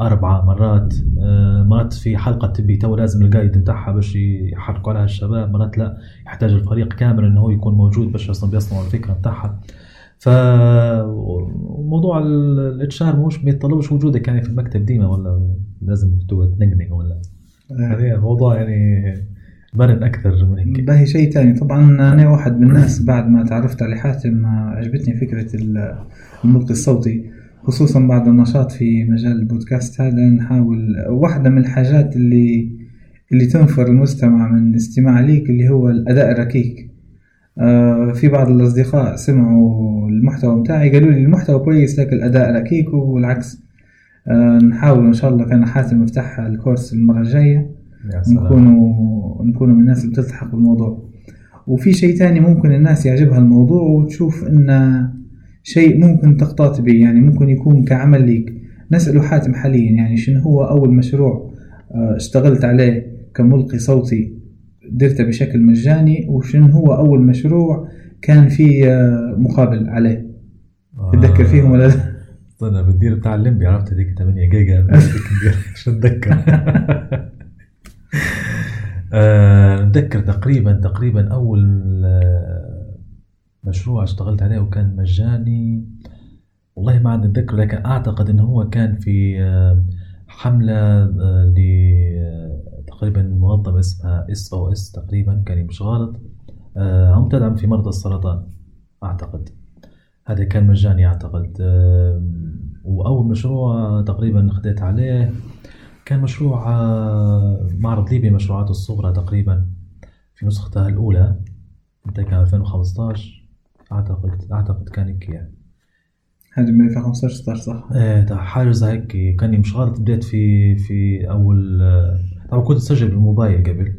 أربعة مرات. آه، مرات في حلقة تبي تو لازم ال guide بتاعها باش يحركوا عليها الشباب مرات لا. يحتاج الفريق كامل إنه هو يكون موجود باش أصلا بيصنعوا الفكرة بتاعها. ف موضوع ال HR مش بيطلبش وجودك يعني في المكتب ديما ولا لازم تنقنق ولا؟ هذا موضوع يعني مرن أكثر من هيك. باهي شيء تاني. طبعا أنا واحد من الناس بعد ما تعرفت على حاتم عجبتني فكرة ال- الملقي الصوتي خصوصا بعد النشاط في مجال البودكاست هذا نحاول واحدة من الحاجات اللي اللي تنفر المستمع من الاستماع ليك اللي هو الأداء الركيك. آه، في بعض الأصدقاء سمعوا المحتوى بتاعي قالوا لي المحتوى كويس لكن الأداء ركيك والعكس. نحاول إن شاء الله كان حاتم يفتح الكورس المرة الجاية. نكونوا نكونوا من الناس اللي بتلتحق بالموضوع. وفي شيء تاني ممكن الناس يعجبها الموضوع وتشوف انه شيء ممكن تقتات به يعني ممكن يكون كعمل ليك. نسأله حاتم حاليا يعني شنو هو أول مشروع آه، اشتغلت عليه كملقي صوتي درته بشكل مجاني وشنو هو أول مشروع كان في آه، مقابل عليه؟ تتذكر فيهم ولا لا؟ استنى بتدير بتاع الليمبي عرفت هذيك 8 جيجا؟ اتذكر آه، نتذكر تقريبا تقريبا أول آه، مشروع اشتغلت عليه وكان مجاني. والله ما عندي اتذكر لكن أعتقد إنه هو كان في آه، حملة آه، ل تقريبا منظمة اسمها إس أو إس تقريبا كان مش غلط. عم تدعم في مرضى السرطان أعتقد. هذا كان مجاني أعتقد. وأول مشروع تقريبا خديت عليه كان مشروع آه، معرض ليبيا المشروعات الصغرى تقريبا في نسختها الأولى. انت كان؟ 2015 أعتقد أعتقد كان هيك يعني. هذا من 2015 16 صح؟ إيه حاجة زي هيك. كاني مش غلط بديت في في أول آه، طبعا كنت اسجل بالموبايل قبل.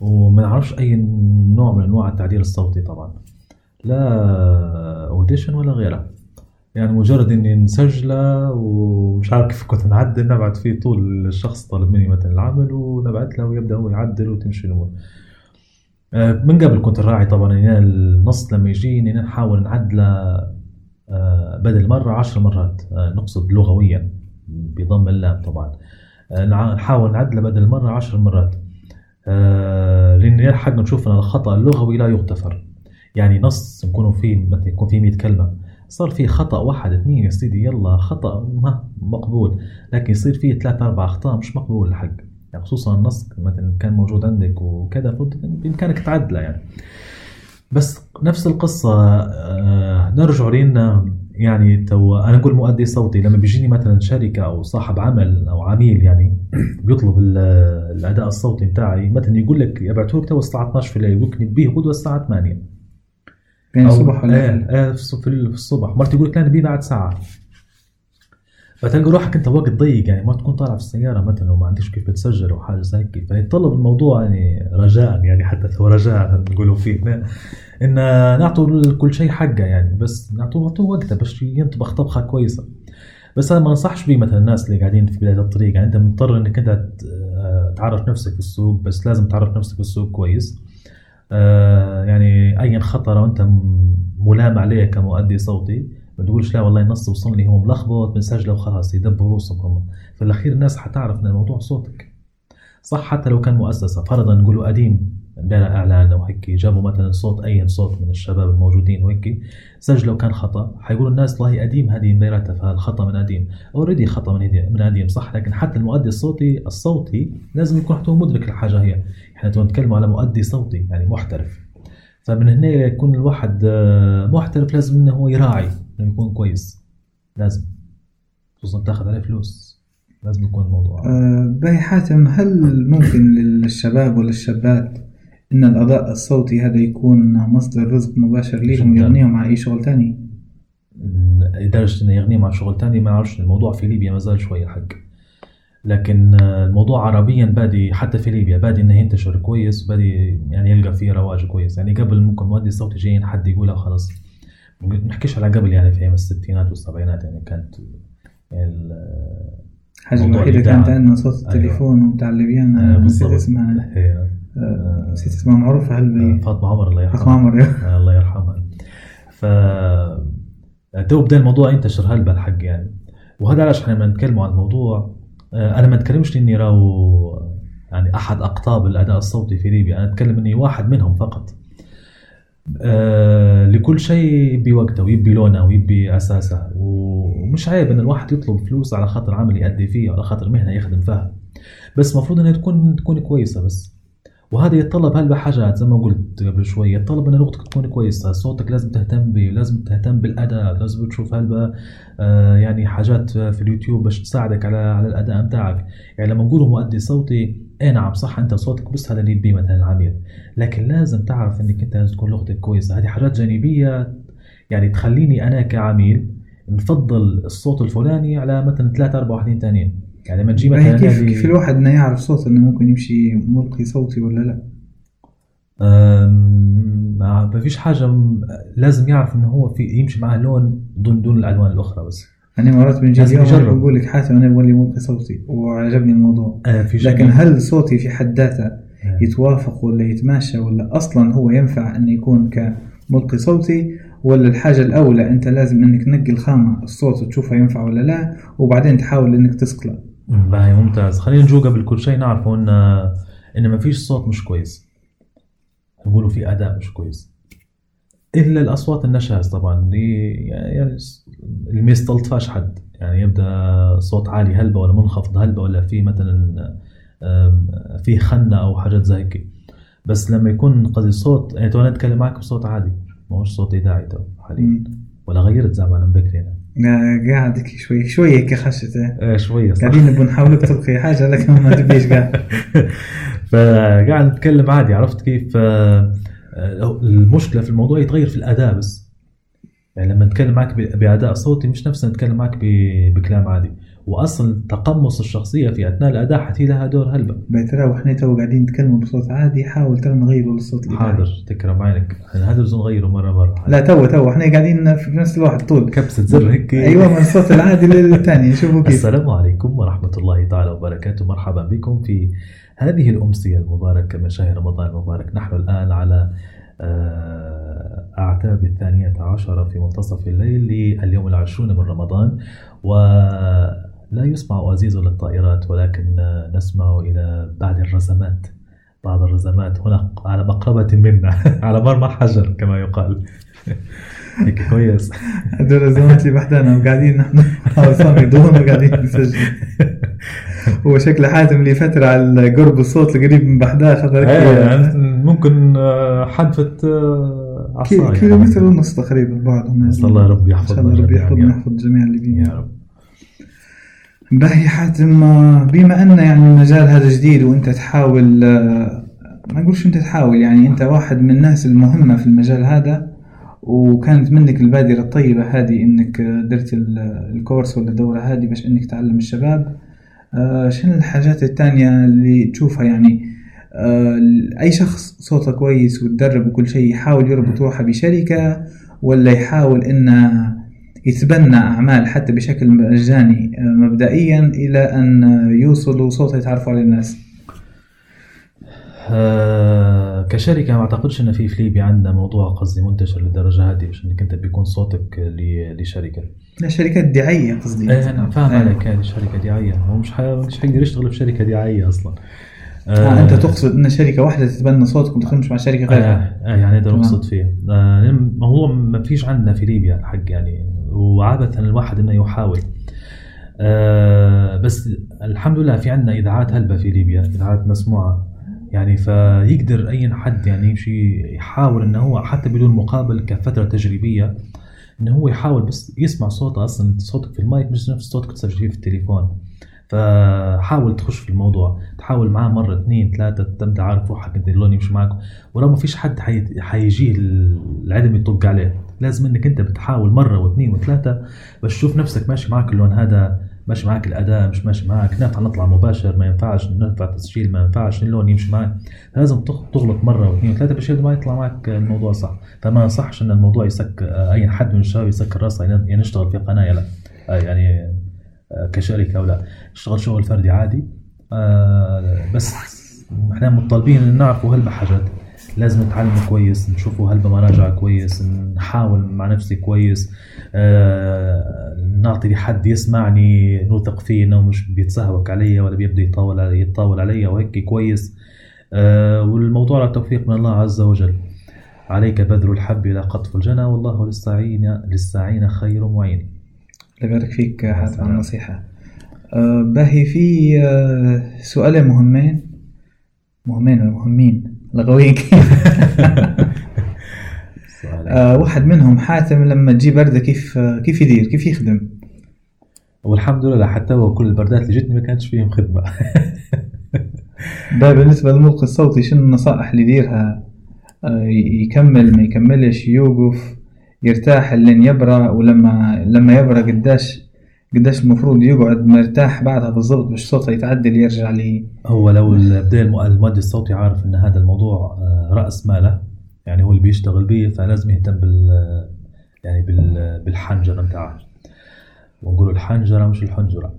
وما نعرفش أي نوع من أنواع التعديل الصوتي طبعا. لا اوديشن ولا غيره يعني مجرد إني نسجله ومش عارف كيف كنت نعدل نبعت فيه طول الشخص طالب مني مثلا العمل ونبعت له ويبدأ هو يعدل وتمشي الأمور. آه، من قبل كنت الراعي طبعا ان النص لما يجيني إن نحاول نعدله آه، بدل مرة عشر مرات آه، نقصد لغويا بضم اللام طبعا. آه، نحاول نعدله بدل مرة عشر مرات. آه، لأن يلحق نشوف أن الخطأ اللغوي لا يغتفر. يعني نص نكونوا فيه مثلا يكون فيه 100 كلمة. صار فيه خطأ واحد اثنين يا سيدي يلا خطأ ما مقبول. لكن يصير فيه ثلاثة أربع أخطاء مش مقبول الحق. يعني خصوصا النص مثلا كان موجود عندك وكذا بإمكانك تعدله يعني. بس نفس القصة آه، نرجع لنا يعني تو أنا نقول مؤدي صوتي. لما بيجيني مثلا شركة أو صاحب عمل أو عميل يعني بيطلب ال- الأداء الصوتي بتاعي مثلا يقول لك لك تو الساعة 12 في الليل يقول لك نبيه غدوة الساعة 8 الصبح ولا إيه الليل؟ إيه في الص- في ال- في الصبح مرات يقول لك لا نبيه بعد ساعة. فتلقى روحك أنت وقت ضيق يعني ما تكون طالع في السيارة مثلا وما عندكش كيف تسجل أو حاجة زي هيك فيتطلب الموضوع يعني رجاء يعني حتى لو رجاء نقولوا فيه. إن نعطوا كل شيء حقه يعني بس نعطوه نعطوه وقته باش ينطبخ طبخة كويسة. بس أنا ما أنصحش بيه مثلا الناس اللي قاعدين في بداية الطريق يعني. أنت مضطر إنك أنت ت- تعرف نفسك في السوق بس لازم تعرف نفسك في السوق كويس. آه، يعني أي خطر وانت ملام عليه كمؤدي صوتي ما تقولش لا والله النص وصلني هو ملخبط بنسجله وخلاص يدبروا روسهم هم في الأخير الناس حتعرف إن الموضوع صوتك. صح حتى لو كان مؤسسة فرضا نقولوا قديم. امبارح إعلان أو هيك جابوا مثلا صوت اي صوت من الشباب الموجودين وهيك. سجلوا كان خطأ. حيقولوا الناس والله قديم هذه مبيراتها فالخطأ من قديم. اوريدي خطأ من قديم من قديم صح؟ لكن حتى المؤدي الصوتي الصوتي لازم يكون حتى مدرك الحاجة هي. إحنا نتكلم على مؤدي صوتي يعني محترف. فمن هنا يكون الواحد آه، محترف لازم إنه هو يراعي إنه يكون كويس. لازم. خصوصا تاخذ عليه فلوس. لازم يكون الموضوع. آه، باي حاتم هل ممكن للشباب ولا الشابات إن الأداء الصوتي هذا يكون مصدر رزق مباشر ليهم. يغنيهم عن أي شغل تاني؟ لدرجة إنه يغنيهم عن شغل تاني ما أعرفش الموضوع في ليبيا ما زال شوي الحق لكن الموضوع عربيا بادي حتى في ليبيا بادي إنه ينتشر كويس بادي يعني يلقى فيه رواج كويس يعني قبل ممكن مؤدي صوتي جايين حد يقولها خلاص ما نحكيش على قبل يعني في أيام الستينات والسبعينات يعني كانت ال- الحاجة موضوع الوحيدة الإذاعة. كانت عندنا صوت أيوة. التليفون وبتاع الليبيان آه، نسيت. اسمها نسيت اسمها معروفة هل آه، بي فاطمة عمر الله يرحمها. فاطمة عمر. آه، الله يرحمها. ف تو بدا الموضوع ينتشر هلبا الحق يعني. وهذا علاش إحنا لما نتكلموا عن الموضوع. آه، أنا ما اتكلمش إني راهو يعني أحد أقطاب الأداء الصوتي في ليبيا. أنا أتكلم إني واحد منهم فقط. آه لكل شيء يبي وقته ويبي لونه ويبي أساسه. ومش عيب إن الواحد يطلب فلوس على خاطر عمل يأدي فيه على خاطر مهنة يخدم فيها. بس المفروض إنها تكون تكون كويسة بس. وهذا يتطلب هلبة حاجات زي ما قلت قبل شوي يتطلب ان لغتك تكون كويسة. صوتك لازم تهتم به لازم تهتم بالأداء. لازم تشوف هلبة آه يعني حاجات في اليوتيوب باش تساعدك على على الأداء بتاعك يعني لما نقول مؤدي صوتي اي نعم صح أنت صوتك بس هذا اللي يبيه مثلا العميل. لكن لازم تعرف إنك أنت لازم تكون لغتك كويسة. هذه حاجات جانبية يعني تخليني أنا كعميل نفضل الصوت الفلاني على مثلا ثلاثة أربعة واحدين ثانيين يعني لما تجي هي مثلا كيف نادي- كيف الواحد إنه يعرف صوت إنه ممكن يمشي ملقي صوتي ولا لا ما فيش حاجة م- لازم يعرف إنه هو في يمشي معاه لون دون دون الألوان الأخرى بس يعني مرات بنجي اليوم. بقول لك حاتم أنا بولي ملقي صوتي وعجبني الموضوع آه في لكن هل صوتي في حد ذاته آه. يتوافق ولا يتماشى ولا أصلا هو ينفع إنه يكون كملقي صوتي ولا الحاجة الأولى أنت لازم إنك تنقي الخامة الصوت وتشوفها ينفع ولا لا وبعدين تحاول إنك تسقله باهي ممتاز. خلينا نجو قبل كل شيء. نعرفه إن إن ما فيش صوت مش كويس. نقولوا في أداء مش كويس. إلا الأصوات النشاز طبعا. اللي يعني اللي ما يستلطفهاش حد. يعني يبدأ صوت عالي هلبة ولا منخفض هلبة ولا في مثلا في خنة أو حاجات زي هيك بس لما يكون قصدي صوت يعني تو أنا أتكلم معك بصوت عادي. ما هوش صوت إذاعي تو حاليا. ولا غيرت زعما أنا بكري أنا آه، قاعد هيك شوي شوي هيك خشت إيه. آه، شوية صح. قاعدين نبغى نحاولك تلقي حاجة لكن ما تبيش قاعد. فقاعد نتكلم عادي عرفت كيف؟ آه، آه، المشكلة في الموضوع يتغير في الأداء بس. يعني لما نتكلم معك بأداء صوتي مش نفس نتكلم معك بكلام عادي. واصلا تقمص الشخصية في أثناء الأداء حتي لها دور هلبة. ترى وإحنا تو قاعدين نتكلم بصوت عادي حاول ترى نغيره للصوت حاضر تكرم عينك. إحنا هذا لازم نغيره مرة مرة. لا تو تو إحنا قاعدين في نفس الوقت طول. كبسة زر هيك. أيوه من الصوت العادي للثاني. شوفوا كيف. السلام عليكم ورحمة الله تعالى وبركاته. مرحبا بكم في هذه الأمسية المباركة من شهر رمضان المبارك. نحن الآن على آه، أعتاب الثانية عشرة في منتصف الليل لليوم العشرون من رمضان. ولا يسمع أزيز للطائرات ولكن نسمع إلى بعض الرزمات. بعض الرزمات هنا على مقربة منا على مرمى حجر كما يقال. هيك كويس. الزمات اللي بحدانا وقاعدين نحن. عصام يدون وقاعدين نسجل. هو شكله حاتم لي فترة على قرب الصوت القريب من خذ إيه هيك يعني ممكن آه، حدفة آه، عصاية. كيلومتر ونص تقريبا نسأل الله ربي إن شاء الله يحفظنا ربي يحفظنا يحفظ الجميع اللي رب. بينا. يا رب. باهي حاتم بما أن يعني المجال هذا جديد وأنت تحاول آه، ما نقولش أنت تحاول يعني أنت واحد من الناس المهمة في المجال هذا وكانت منك البادرة الطيبة هذه إنك آه، درت ال- الكورس ولا الدورة هذه باش إنك تعلم الشباب. آه، شنو الحاجات التانية اللي تشوفها؟ يعني أي شخص صوته كويس وتدرب وكل شيء يحاول يربط روحه بشركة ولا يحاول إنه يتبنى أعمال حتى بشكل مجاني آه، مبدئيا إلى أن يوصلوا صوته يتعرفوا على الناس. آه، كشركة ما أعتقدش إن في في ليبيا عندنا موضوع قصدي منتشر للدرجة هذه عشان إنك أنت بيكون صوتك لشركة. لا شركات دعاية قصدي. إيه أنا فاهم آه. عليك هذه شركة دعاية هو مش مش حيقدر يشتغل في شركة دعاية أصلا. آه أنت تقصد أن شركة واحدة تتبنى صوتك وتخدمش مع شركة آه غيرها آه يعني هذا. المقصود فيه. آه الموضوع ما فيش عندنا في ليبيا الحق يعني. وعادة الواحد إنه يحاول. آه بس الحمد لله في عندنا إذاعات هلبة في ليبيا إذاعات مسموعة. يعني فيقدر أي حد يعني يمشي يحاول إنه هو حتى بدون مقابل كفترة تجريبية إنه هو يحاول بس يسمع صوته أصلا. صوتك في المايك مش نفس صوتك تسجل في التليفون. فحاول تخش في الموضوع تحاول معاه مرة اثنين ثلاثة تبدأ عارف روحك انت اللون يمشي معك ولو ما فيش حد حي... حيجيه العلم يطق عليه. لازم إنك أنت بتحاول مرة واثنين وثلاثة بس تشوف نفسك ماشي معك اللون هذا ماشي معك الأداء مش ماشي معك نافع نطلع مباشر ما ينفعش. نرفع تسجيل ما ينفعش. اللون يمشي معك لازم تغ- تغلط مرة واثنين وثلاثة باش ما يطلع معك الموضوع صح. فما صحش إن الموضوع يسك أي حد من الشباب يسكر راسه يعني نشتغل في قناه يعني كشركة ولا اشتغل شغل فردي عادي. آه، بس إحنا مطالبين إن نعرفوا هالحاجات لازم نتعلم كويس نشوفوا هل بمراجع كويس نحاول مع نفسي كويس. آه، نعطي لحد يسمعني نوثق فيه إنه مش بيتسهوك علي ولا بيبدأ يطاول علي يتطاول علي وهيك كويس. آه، والموضوع على توفيق من الله عز وجل. عليك بذل الحب إلى قطف الجنى والله للساعين للساعين خير معين. الله يبارك فيك حاتم على النصيحة. آه، باهي في آه، سؤالين مهمين. مهمين ولا مهمين؟ لغويين آه، واحد منهم حاتم لما تجي بردة كيف آه، كيف يدير؟ كيف يخدم؟ والحمد لله حتى هو كل البردات اللي جتني ما كانش فيهم خدمة. ده بالنسبة للملقي الصوتي شنو النصائح اللي يديرها؟ يكمل ما يكملش يوقف؟ يرتاح لين يبرى ولما لما يبرى قداش قداش المفروض يقعد مرتاح بعدها بالضبط باش صوته يتعدل يرجع لي. هو لو الم- المؤدي الصوتي عارف إن هذا الموضوع آه، رأس ماله يعني هو اللي بيشتغل بيه فلازم يهتم بال يعني بال بالحنجرة بتاعه ونقول الحنجرة مش الحنجرة.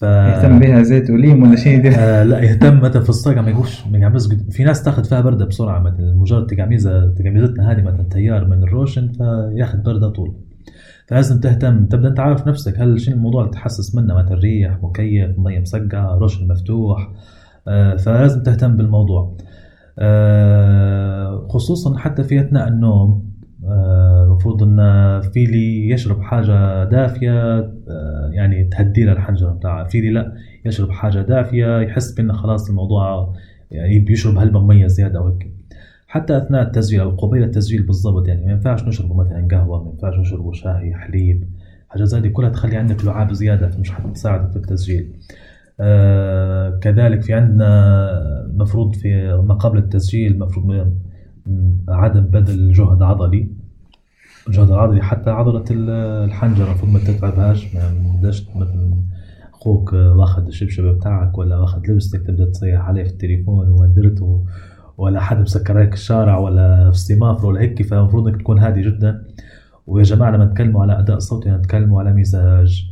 ف يهتم بها زيت وليمون ولا شيء يدير آه لا يهتم مثلا في الصقع ما يقولش ما يعملش في ناس تاخذ فيها برده بسرعة مثلا مجرد تقعميزه تقعميزتنا هذه مثلا تيار من الروشن فياخذ برده طول. فلازم تهتم. تبدأ أنت عارف نفسك هل شنو الموضوع اللي تحسس منه؟ مثلا ريح مكيف مية مسقعة روشن مفتوح. آه فلازم تهتم بالموضوع. آه خصوصا حتى في أثناء النوم المفروض إن في اللي يشرب حاجة دافية آه، يعني تهدي له الحنجرة بتاعه. في اللي لا يشرب حاجة دافية يحس بإن خلاص الموضوع يعني بيشرب هلبة مية زيادة أو هيك. حتى أثناء التسجيل أو قبيل التسجيل بالضبط يعني ما ينفعش نشرب مثلا قهوة ما ينفعش نشرب شاي حليب حاجات زي دي كلها تخلي عندك لعاب زيادة فمش حتساعدك في التسجيل. آه كذلك في عندنا مفروض في ما قبل التسجيل مفروض عدم بذل جهد عضلي. الجهد العضلي حتى عضلة ال- الحنجرة المفروض ما تتعبهاش ما بداش مثلا أخوك واخد الشبشب بتاعك ولا واخد لبستك تبدأ تصيح عليه في التليفون ودرته ولا حد مسكر عليك الشارع ولا في السمافر ولا هيك فالمفروض إنك تكون هادي جدا. ويا جماعة لما نتكلموا على أداء صوتي نتكلموا على مزاج.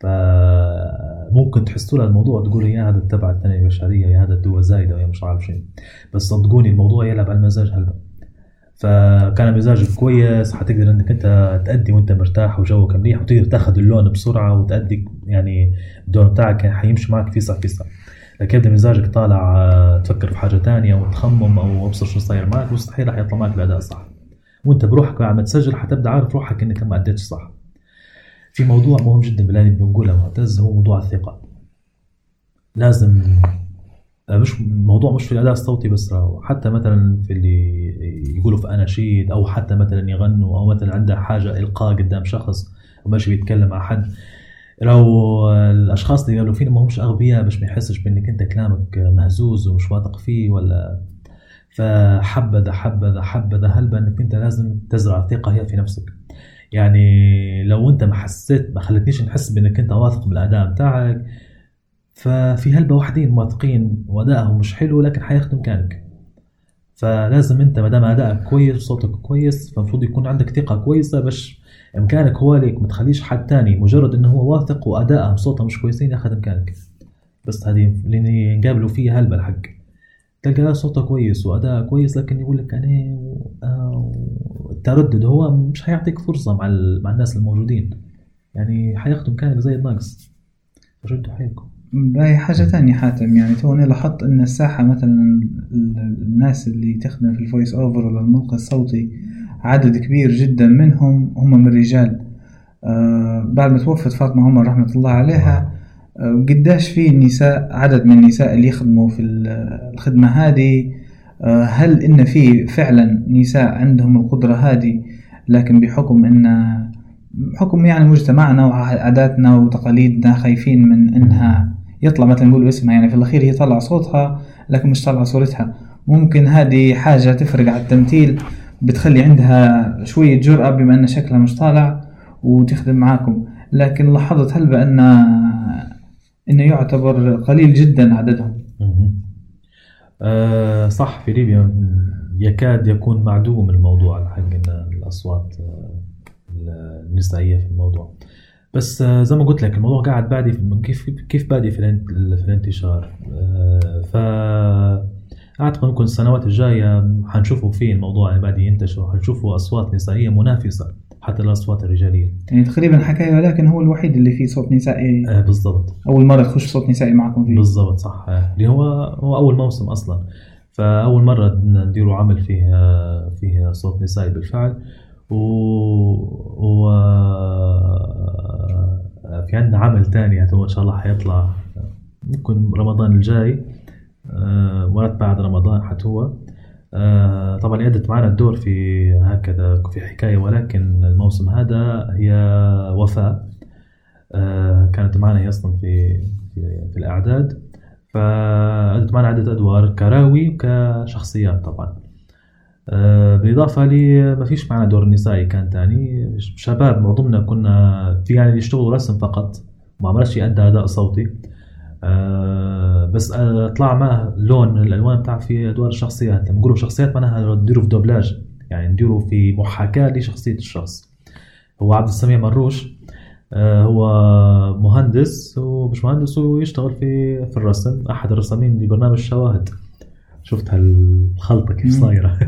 فممكن تحسوا له الموضوع تقولوا يا هذا تبع التنمية البشرية يا هذا الدواء زايدة يا مش عارف شيء بس صدقوني الموضوع يلعب على المزاج هلبا. فكان مزاجك كويس حتقدر إنك أنت تأدي وأنت مرتاح وجوك منيح وتقدر تأخذ اللون بسرعة وتأدي يعني الدور بتاعك حيمشي معك فيسع فيسع لكن يبدأ مزاجك طالع آه، تفكر في حاجة تانية وتخمم أو أبصر شو صاير معك مستحيل راح يطلع معك الأداء صح وأنت بروحك ما تسجل حتبدأ عارف روحك إنك ما أديتش صح. في موضوع مهم جدا بالله بنقوله معتز هو موضوع الثقة. لازم آه، مش موضوع مش في الأداء الصوتي بس راهو. حتى مثلا في اللي يقولوا في اناشيد أو حتى مثلا يغنوا أو مثلا عنده حاجة إلقاء قدام شخص وماشي بيتكلم مع حد. لو الأشخاص اللي قالوا فينا ما همش أغبياء باش ما يحسش بإنك أنت كلامك مهزوز ومش واثق فيه ولا؟ فحبذا حبذا حبذا هلبا إنك أنت لازم تزرع الثقة هي في نفسك. يعني لو انت ما حسيت ما خلتنيش نحس بانك انت واثق بالأداء بتاعك ففي هلبة واحدين واثقين وأدائهم مش حلو لكن حياخدوا مكانك. فلازم انت ما دام ادائك كويس وصوتك كويس فالمفروض يكون عندك ثقة كويسة باش إمكانك هو ليك ما تخليش حد تاني مجرد إنه هو واثق وادائه وصوته مش كويسين ياخذ مكانك. بس هذه اللي نقابلوا فيها هلبة الحق. تلقى صوته كويس واداءه كويس لكن يقول لك أنا التردد هو مش حيعطيك فرصة مع مع الناس الموجودين. يعني حياخدوا مكانك زي الناقص. فشدوا حيلكم باهي حاجة تانية حاتم. يعني توني لاحظت أن الساحة مثلا ال- الناس اللي تخدم في ال voice over ولا الملقى الصوتي عدد كبير جدا منهم هم من الرجال آه بعد ما توفت فاطمة عمر رحمة الله عليها آه قداش في نساء عدد من النساء اللي يخدموا في ال- الخدمة هذه آه هل إن في فعلا نساء عندهم القدرة هذه؟ لكن بحكم إن بحكم يعني مجتمعنا وعاداتنا وتقاليدنا خايفين من إنها يطلع مثلا نقول اسمها يعني في الأخير هي طلع صوتها لكن مش طلع صورتها. ممكن هذه حاجة تفرق على التمثيل بتخلي عندها شوية جرأة بما إن شكلها مش طالع وتخدم معاكم. لكن لاحظت هل بأن إنه يعتبر قليل جدا عددهم. آه صح في ليبيا يكاد يكون معدوم الموضوع حق إن الأصوات آه، النسائية في الموضوع. بس آه زي ما قلت لك الموضوع قاعد بادي كيف كيف بادي في الانتشار؟ آه ف أعتقد ممكن السنوات الجاية حنشوفوا فيه الموضوع. يعني بادي ينتشر حنشوفوا أصوات نسائية منافسة حتى الأصوات الرجالية. يعني تقريبا حكاية ولكن هو الوحيد اللي فيه صوت نسائي. آه بالضبط. أول مرة تخش صوت نسائي معكم فيه. بالضبط صح. اللي هو هو أول موسم أصلا. فأول مرة نديروا عمل فيه فيه صوت نسائي بالفعل. و, و... في عندنا عمل تاني. هتو إن شاء الله حيطلع ممكن رمضان الجاي. آه، مرات بعد رمضان حتوه آه، طبعا أدت معنا الدور في هكذا في حكاية ولكن الموسم هذا هي وفاء. آه، كانت معنا هي أصلا في في, في الإعداد. فأدت معنا عدة أدوار كراوي وكشخصيات طبعا. آه، بالإضافة لي ما فيش معنا دور نسائي كان تاني. شباب معظمنا كنا في يعني اللي يشتغلوا رسم فقط. ما عملش أدى أداء صوتي. آه، بس آه، طلع معه لون الألوان بتاع في أدوار الشخصيات. لما نقولوا شخصيات معناها نديروا في دوبلاج. يعني نديروا في محاكاة لشخصية الشخص. هو عبد السميع مروش آه، هو مهندس ومش مهندس ويشتغل في في الرسم. أحد الرسامين لبرنامج شواهد. شفت هالخلطة كيف صايرة؟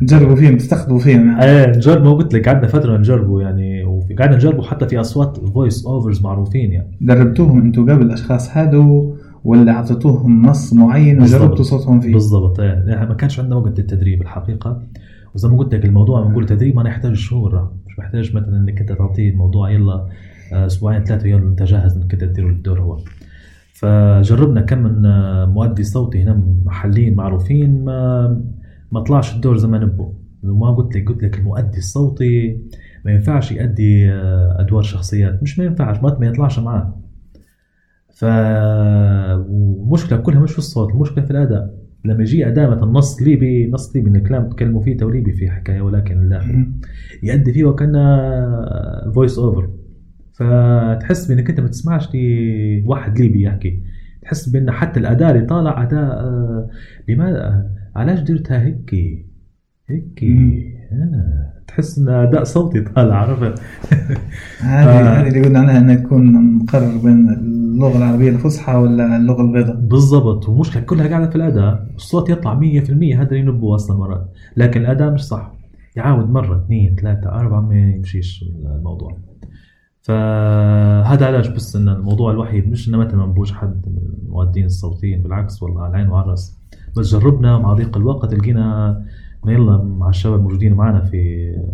تجربوا فيهم تستخدموا فيهم يعني. إيه نجرب ما قلت لك قعدنا فترة نجربه يعني قعدنا نجربه حتى في أصوات voice overs معروفين يعني. دربتوهم أنتم قبل الأشخاص هادو ولا اعطيتوهم نص معين وجربتوا. صوتهم فيه؟ بالضبط إيه. يعني ما كانش عندنا وقت للتدريب الحقيقة. وزي ما قلت لك الموضوع نقول تدريب ما يحتاج شهور. مش محتاج مثلا إنك أنت تعطيه الموضوع يلا آه، أسبوعين ثلاثة يلا أنت جاهز إنك أنت تدير الدور هو. فجربنا كم من آه، مؤدي صوتي هنا محليين معروفين ما ما طلعش الدور زي ما نبغوا وما قلت لك قلت لك المؤدي الصوتي ما ينفعش يؤدي آه، أدوار شخصيات. مش ما ينفعش ما يطلعش معاه. ف والمشكلة كلها مش في الصوت المشكلة في الأداء. لما يجي مثلا نص ليبي نص ليبي إن كلام تكلموا فيه تو ليبي في حكاية ولكن الداخل يأدي فيه وكأنه voice over فتحس بإنك أنت ما تسمعش لي واحد ليبي يحكي. تحس بإن حتى الأداء اللي طالع أداء آه، لماذا؟ علاش درتها هيك؟ هيك آه، تحس إن أداء صوتي طالع عرفت؟ هذه آه. هذه اللي قلنا عنها انها تكون مقرر بين اللغة العربية الفصحى ولا اللغة البيضاء. بالضبط والمشكلة كلها قاعدة في الأداء الصوت يطلع 100% هذا اللي ينبوه أصلا مرات. لكن الأداء مش صح. يعاود مرة اثنين ثلاثة أربعة ما يمشيش الموضوع. فهذا علاج بس إن الموضوع الوحيد مش إنه مثلا ما نبوش حد من المؤدين الصوتيين بالعكس والله على العين وعلى الراس بس جربنا مع ضيق الوقت لقينا يلا مع الشباب الموجودين معنا في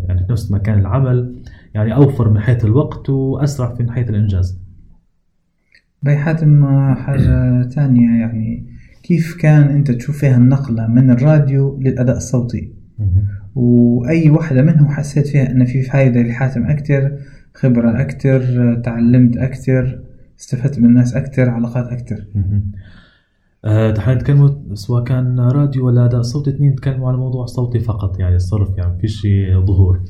يعني في نفس مكان العمل يعني أوفر من حيث الوقت وأسرع في حيث الإنجاز. باي حاتم حاجة ثانية يعني كيف كان أنت تشوف فيها النقلة من الراديو للأداء الصوتي؟ وأي واحدة منهم حسيت فيها أن في فايدة لحاتم أكثر خبرة أكثر تعلمت أكثر استفدت من الناس أكثر علاقات أكثر مهم. آه، نتكلموا سواء كان راديو ولا أداء صوتي اثنين نتكلموا على موضوع صوتي فقط يعني الصرف يعني فيش شي ظهور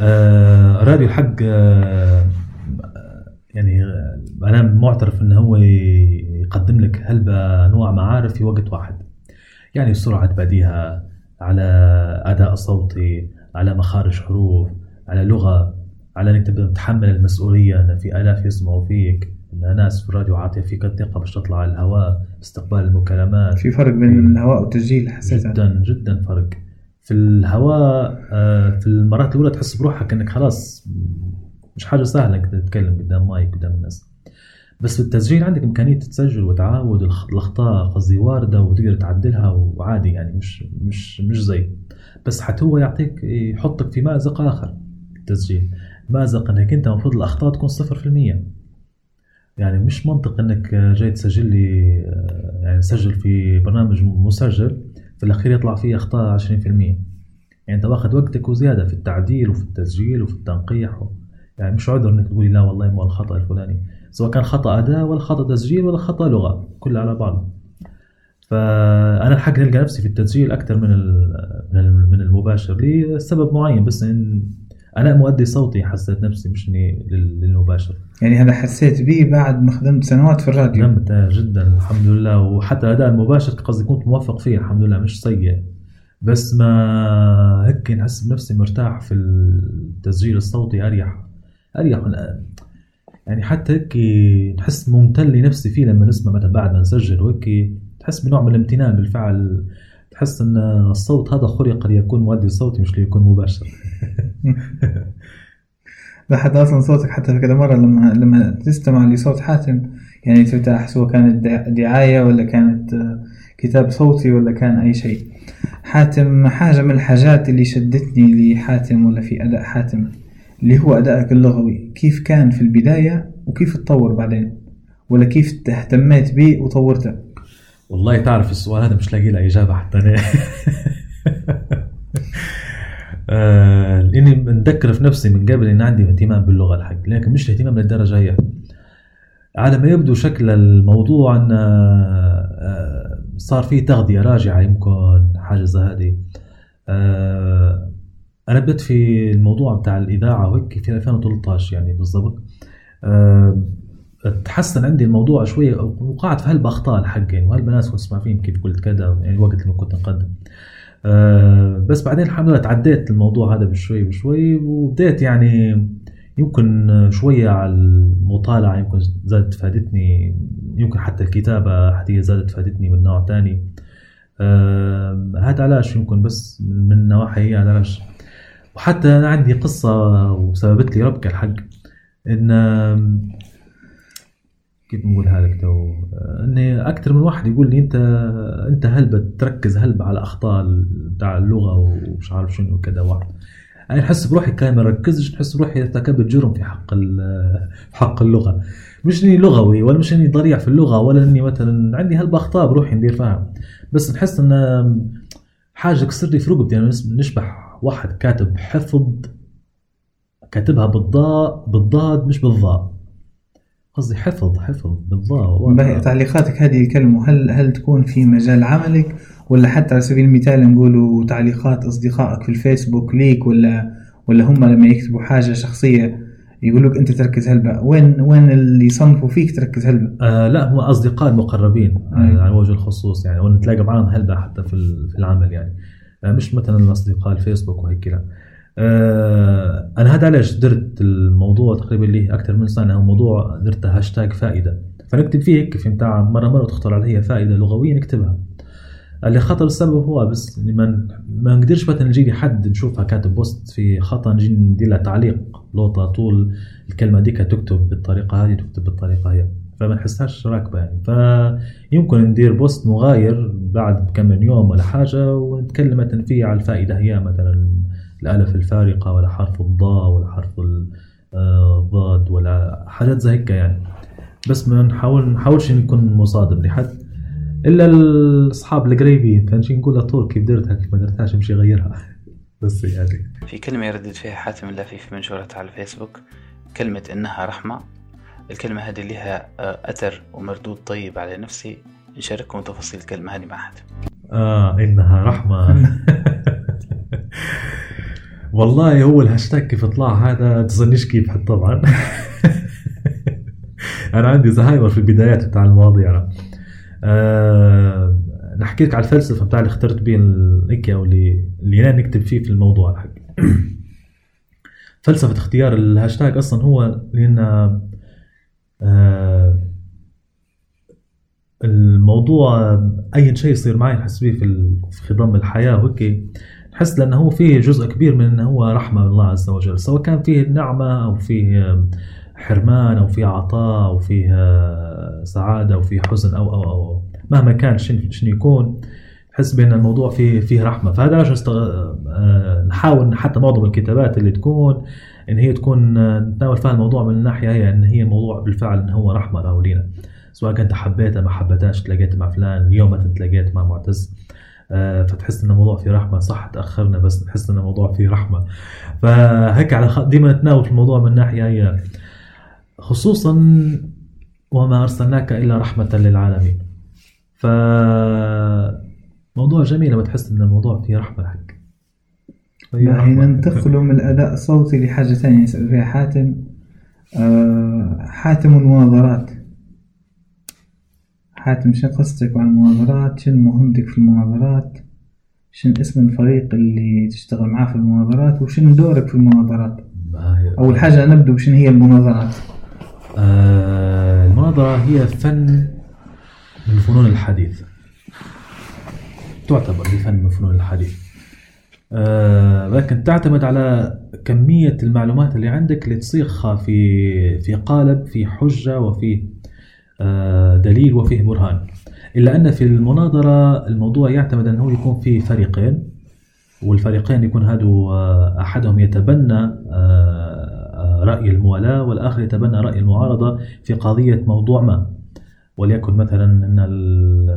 آه، راديو الحق آه، يعني آه، أنا معترف إنه هو يقدم لك هلبة أنواع معارف في وقت واحد يعني سرعة بديهة على أداء صوتي على مخارج حروف على لغة على إنك تبدأ تتحمل المسؤولية إن في آلاف يسمعوا فيك إن ناس في الراديو عاطية فيك الثقة باش تطلع على الهواء استقبال المكالمات. في فرق بين الهواء والتسجيل حسيتها جدا جدا فرق. في الهواء آه، في المرات الأولى تحس بروحك إنك خلاص مش حاجة سهلة إنك تتكلم قدام مايك قدام الناس. بس في التسجيل عندك إمكانية تسجل وتعاود الأخطاء قصدي واردة وتقدر تعدلها وعادي يعني مش مش مش زي. بس حتى هو يعطيك يحطك في مأزق آخر. التسجيل. مأزق إنك أنت المفروض الأخطاء تكون 0% يعني مش منطق إنك جاي تسجل لي يعني تسجل في برنامج مسجل في الأخير يطلع فيه أخطاء 20% يعني أنت واخد وقتك وزيادة في التعديل وفي التسجيل وفي التنقيح و... يعني مش عذر إنك تقولي لا والله مو الخطأ الفلاني. سواء كان خطأ اداء ولا خطأ تسجيل ولا خطأ لغة كله على بعضه. فأنا الحق نلقى نفسي في التسجيل أكثر من من ال- من المباشر لسبب معين بس إن أنا مؤدي صوتي حسيت نفسي مش إني لل- للمباشر. يعني هذا حسيت به بعد ما خدمت سنوات في الراديو. نمت آه، جدا الحمد لله. وحتى الاداء المباشر قصدي كنت موفق فيه الحمد لله مش سيء. بس ما هيك نحس بنفسي مرتاح في التسجيل الصوتي أريح أريح. من يعني حتى هيك نحس ممتن لنفسي فيه لما نسمع مثلا بعد ما نسجل وهيك تحس بنوع من الامتنان بالفعل. تحس إن الصوت هذا خلق ليكون مؤدي صوتي مش ليكون مباشر. لاحظ أصلا صوتك حتى في كذا مرة لما لما تستمع لصوت حاتم. يعني ترتاح سواء كانت دع- دعاية ولا كانت آه، كتاب صوتي ولا كان أي شيء. حاتم حاجة من الحاجات اللي شدتني لحاتم ولا في أداء حاتم اللي هو أدائك اللغوي. كيف كان في البداية وكيف تطور بعدين؟ ولا كيف اهتميت به وطورته؟ والله تعرف السؤال هذا مش لاقي له إجابة حتى أنا. آه، لاني متذكر في نفسي من قبل إن عندي اهتمام باللغة الحق لكن مش اهتمام للدرجة هي. على ما يبدو شكل الموضوع أن آه، صار فيه تغذية راجعة يمكن حاجة زي هذه. آه، أنا بدأت في الموضوع بتاع الإذاعة وهيك في 2013 يعني بالضبط. آه، تحسن عندي الموضوع شوية وقعت في هالباخطاء الحق يعني وهالبنات كنت اسمع فيهم كيف قلت كذا يعني الوقت لما كنت نقدم. آه، بس بعدين الحمد لله تعديت الموضوع هذا بشوي بشوي وبديت يعني يمكن شوية على المطالعة يمكن زادت فادتني يمكن حتى الكتابة هي زادت فادتني من نوع تاني. آه، هذا علاش يمكن بس من نواحي هي علاش. وحتى أنا عندي قصة وسببت لي ربكة الحق إن كيف نقولها لك تو إني أكثر من واحد يقول لي انت أنت هلبة تركز هلبة على أخطاء بتاع اللغة ومش عارف شنو وكذا واحد. أنا احس بروحي كان ما ركزش نحس بروحي ارتكبت جرم في حق حق اللغة. مش إني لغوي ولا مش إني ضريع في اللغة ولا إني مثلا عندي هلبة أخطاء بروحي ندير فيها. بس نحس إن حاجة كسر لي في رقبتي يعني نشبح واحد كاتب حفظ كاتبها بالضاء بالضاد مش بالضاء. قصدي حفظ حفظ بالضاء باهي تعليقاتك هذه الكلمة هل هل تكون في مجال عملك؟ ولا حتى على سبيل المثال نقولوا تعليقات أصدقائك في الفيسبوك ليك ولا ولا هم لما يكتبوا حاجة شخصية يقولوا لك أنت تركز هلبة وين وين اللي يصنفوا فيك تركز هلبة آه لا هم أصدقاء مقربين أي. يعني على وجه الخصوص يعني ونتلاقى معاهم هلبة حتى في العمل يعني. آه مش مثلا اصدقاء الفيسبوك وهيك لا. آه أنا هذا علاش درت الموضوع تقريبا لي أكثر من سنة هو موضوع درت هاشتاج فائدة. فنكتب فيه هيك في متاع مرة مرة تخطر علي فائدة لغوية نكتبها. اللي خطر السبب هو بس ما ما نقدرش مثلا نجي حد نشوفها كاتب post في خطأ نجي ندير تعليق لوطة طول الكلمة ديك تكتب بالطريقة هذه تكتب بالطريقة هي. فما نحسهاش راكبة يعني. فيمكن ندير post مغاير بعد كم من يوم ولا حاجة ونتكلم مثلا فيه على الفائدة هي مثلا الالف الفارقة ولا حرف الضاء ولا حرف الضاد ولا حاجات زي هيك يعني. بس ما نحاول نحاولش نكون مصادم لحد. إلا الأصحاب القريبين فنجي نقول؟ له طول كيف درتها كيف ما درتهاش نمشي غيرها بس يعني. في كلمة يردد فيها حاتم اللافي منشورته على الفيسبوك. كلمة إنها رحمة. الكلمة هذه لها آه، أثر ومردود طيب على نفسي. نشارككم تفاصيل الكلمة هذه مع حاتم. آه إنها رحمة. والله هو الهاشتاج كيف طلع هذا تظنيش كيف حتى طبعا. أنا عندي زهايمر في البدايات بتاع المواضيع. أنا. آه نحكي لك على الفلسفة بتاع اللي اخترت بيه الهيك أو اللي أنا نكتب فيه في الموضوع. الحق فلسفة اختيار الهاشتاج أصلا هو لأن آه الموضوع أي شيء يصير معي نحس به في ال- في خضم الحياة. وهيك نحس لأنه هو فيه جزء كبير من إنه هو رحمة من الله عز وجل. سواء كان فيه نعمة أو فيه حرمان أو فيه عطاء أو فيه سعادة أو فيه حزن أو أو أو مهما كان شن يكون نحس بأن الموضوع فيه فيه رحمة. فهذا عشان استغ... آه، نحاول حتى معظم الكتابات اللي تكون إن هي تكون آه، نتناول فيها الموضوع من الناحيه هي إن هي موضوع بالفعل إن هو رحمة له لينا. سواء كنت حبيتها ما حبيتهاش تلاقيت مع فلان اليوم مثلا تلاقيت مع معتز. فتحس إن الموضوع فيه رحمة. صح تأخرنا بس تحس إن الموضوع فيه رحمة. فهيك على. ديما نتناول في الموضوع من الناحيه هي خصوصا وما أرسلناك إلا رحمة للعالمين. ف موضوع جميل لما تحس إن الموضوع فيه رحمة باهي رحمة. ننتقل من الأداء الصوتي لحاجة ثانية. يسأل فيها حاتم. آه، حاتم المناظرات حاتم شن قصتك عن المناظرات شن مهمتك في المناظرات شن اسم الفريق اللي تشتغل معاه في المناظرات وشن دورك في المناظرات أول حاجة نبدو بشن هي المناظرات آه، المناظرة هي فن من الفنون الحديث. تعتبر هي فن من فنون الحديث. آه، لكن تعتمد على كمية المعلومات اللي عندك اللي تصيغها في في قالب في حجة وفي دليل وفيه برهان. إلا أن في المناظرة الموضوع يعتمد أنه يكون في فريقين والفريقين يكون هادو آه، أحدهم يتبنى آه، آه، رأي الموالاة والآخر يتبنى رأي المعارضة في قضية موضوع ما. وليكن مثلا أن ال-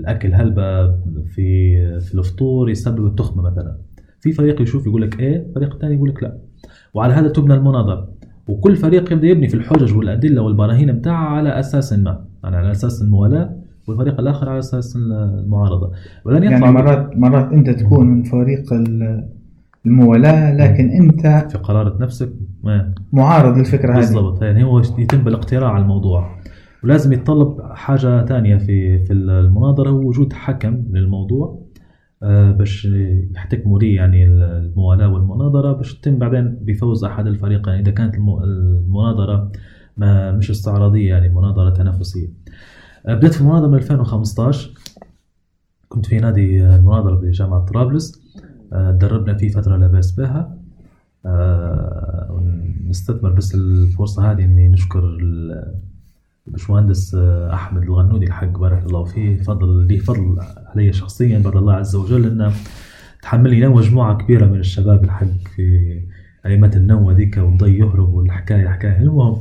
الأكل هلبة في في الفطور يسبب التخمة مثلا. في فريق يشوف يقول لك إيه فريق ثاني يقول لك لا. وعلى هذا تبنى المناظرة. وكل فريق يبدأ يبني في الحجج والأدلة والبراهين بتاعها على أساس ما؟ يعني على أساس الموالاة والفريق الآخر على أساس المعارضة. ولن يطلع يعني مرات مرات أنت تكون من فريق ال- الموالاة لكن أنت في قرارة نفسك ما معارض للفكرة هذه. بالضبط. يعني هو يتم بالاقتراع على الموضوع. ولازم يتطلب حاجة تانية في في المناظرة هو وجود حكم للموضوع. باش يحتكموا لي يعني الموالاة والمناظرة باش يتم بعدين بفوز أحد الفريقين إذا كانت الم- المناظرة ما مش استعراضية يعني مناظرة تنافسية. آه، بدأت في المناظرة من 2015 كنت في نادي آه، المناظرة بجامعة طرابلس. آه، دربنا فيه فترة لا بأس بها. آه، نستثمر بس الفرصة هذه إني نشكر ال- البشمهندس آه، أحمد الغنودي الحق بارك الله فيه. فضل لي فضل علي شخصيا بعد الله عز وجل إنه تحملني أنا مجموعة كبيرة من الشباب الحق في أيامات النوة ذيك والضي يهرب والحكاية حكاية المهم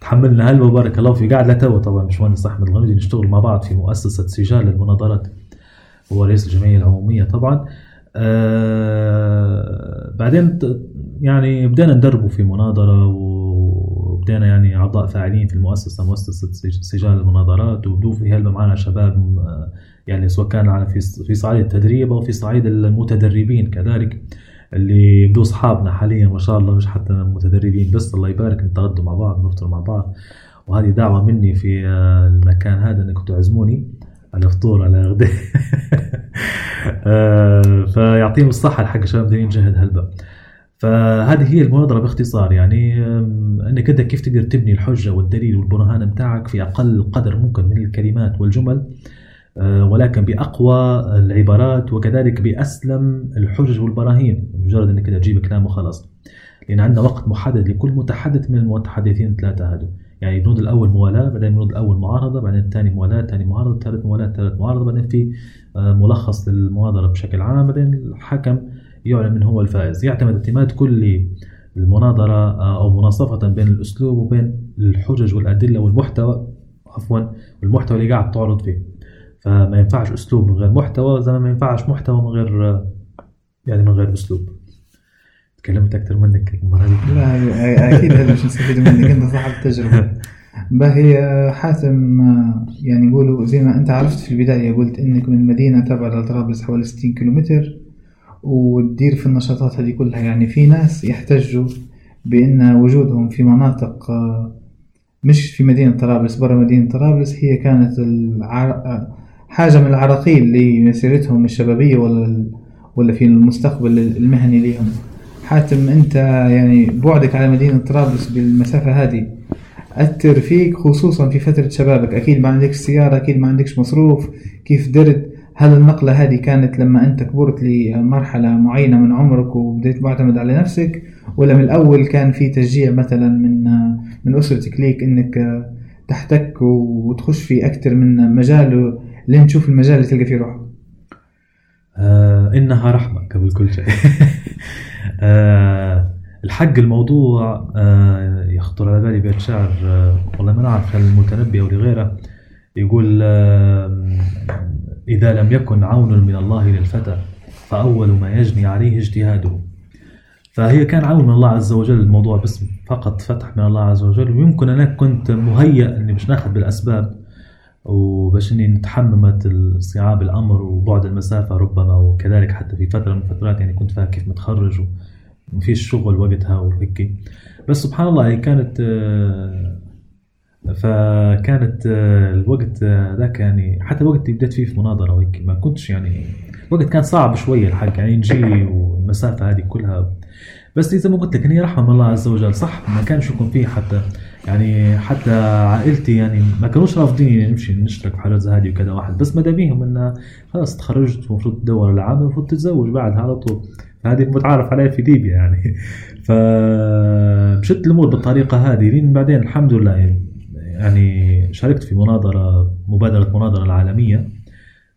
تحملنا هلبة بارك الله فيه قاعد لتو طبعا باشمهندس أحمد الغنودي نشتغل مع بعض في مؤسسة سجال للمناظرات هو رئيس الجمعية العمومية طبعا. آه بعدين يعني بدينا ندربه في مناظرة وبدينا يعني أعضاء فاعلين في المؤسسة مؤسسة سج- سجال المناظرات وبدو في هلبة معنا شباب آه، يعني سواء كان على في صعيد التدريب أو في صعيد المتدربين. كذلك اللي بدو أصحابنا حاليا ما شاء الله مش حتى متدربين بس الله يبارك نتغدوا مع بعض نفطر مع بعض. وهذه دعوة مني في آه، المكان هذا إنكم تعزموني على فطور على غداء. آه، فيعطيهم الصحة الحق الشباب دايرين نجهد هلبة فهذه هي المناظرة باختصار. يعني إنك أنت كيف تقدر تبني الحجة والدليل والبرهان بتاعك في أقل قدر ممكن من الكلمات والجمل؟ ولكن بأقوى العبارات وكذلك بأسلم الحجج والبراهين مجرد إنك تجيب كلام وخلاص. لأن عندنا وقت محدد لكل متحدث من المتحدثين الثلاثة هذول. يعني البنود الأول موالاة بعدين البنود الأول معارضة بعدين الثاني موالاة ثاني معارضة ثالث موالاة ثالث معارضة بعدين في آه، ملخص للمناظرة بشكل عام بعدين الحكم يعلن من هو الفائز. يعتمد اعتماد كلي المناظرة آه، أو مناصفة بين الأسلوب وبين الحجج والأدلة والمحتوى عفوا والمحتوى اللي قاعد تعرض فيه. فما ينفعش أسلوب من غير محتوى زي ما ينفعش محتوى من غير يعني من غير أسلوب. تكلمت أكثر منك المرة دي لا أكيد هذا مش نستفيد منك. أنت صاحب التجربة. باهي حاتم يعني يقولوا زي ما أنت عرفت في البداية قلت إنك من مدينة تبعد لطرابلس حوالي 60 كيلومتر وتدير في النشاطات هذه كلها. يعني في ناس يحتجوا بأن وجودهم في مناطق آه، مش في مدينة طرابلس برا مدينة طرابلس هي كانت الع... حاجة من العراقيل لمسيرتهم الشبابية ولا ولا في المستقبل المهني لهم حاتم أنت يعني بعدك على مدينة طرابلس بالمسافة هذه أثر فيك خصوصا في فترة شبابك. أكيد ما عندكش سيارة أكيد ما عندكش مصروف. كيف درت؟ هل النقلة هذه كانت لما أنت كبرت لمرحلة معينة من عمرك وبديت معتمد على نفسك؟ ولا من الأول كان في تشجيع مثلا من من أسرتك ليك إنك تحتك وتخش في أكثر من مجال لين تشوف المجال اللي تلقى فيه روحك؟ آه إنها رحمة قبل كل شيء. آه الحق الموضوع آه يخطر على بالي بيت شعر آه والله ما نعرف المتنبي أو لغيره يقول آه إذا لم يكن عون من الله للفتى فأول ما يجني عليه اجتهاده. فهي كان عون من الله عز وجل الموضوع بس فقط فتح من الله عز وجل. ويمكن أنا كنت مهيأ أني مش ناخذ بالأسباب. وباش إني نتحمل صعاب الأمر وبعد المسافة ربما وكذلك حتى في فترة من الفترات يعني كنت فيها كيف متخرج ومفيش شغل وقتها وهيك. بس سبحان الله هي كانت فكانت الوقت ذاك يعني حتى الوقت اللي بديت فيه في مناظرة وهيك ما كنتش يعني الوقت كان صعب شوية الحق يعني نجي والمسافة هذه كلها. بس زي ما قلت لك هي رحمة من الله عز وجل صح؟ ما كانش يكون فيه حتى يعني حتى عائلتي يعني ما كانوش رافضين نمشي نشترك في حاجات زي هذه وكذا واحد. بس ماذا بيهم انه خلاص تخرجت المفروض تدور على عمل المفروض تتزوج بعدها على طول. هذه متعارف عليها في ليبيا يعني. فمشت الأمور بالطريقة هذه. لين بعدين الحمد لله يعني, يعني شاركت في مناظرة مبادرة مناظرة العالمية.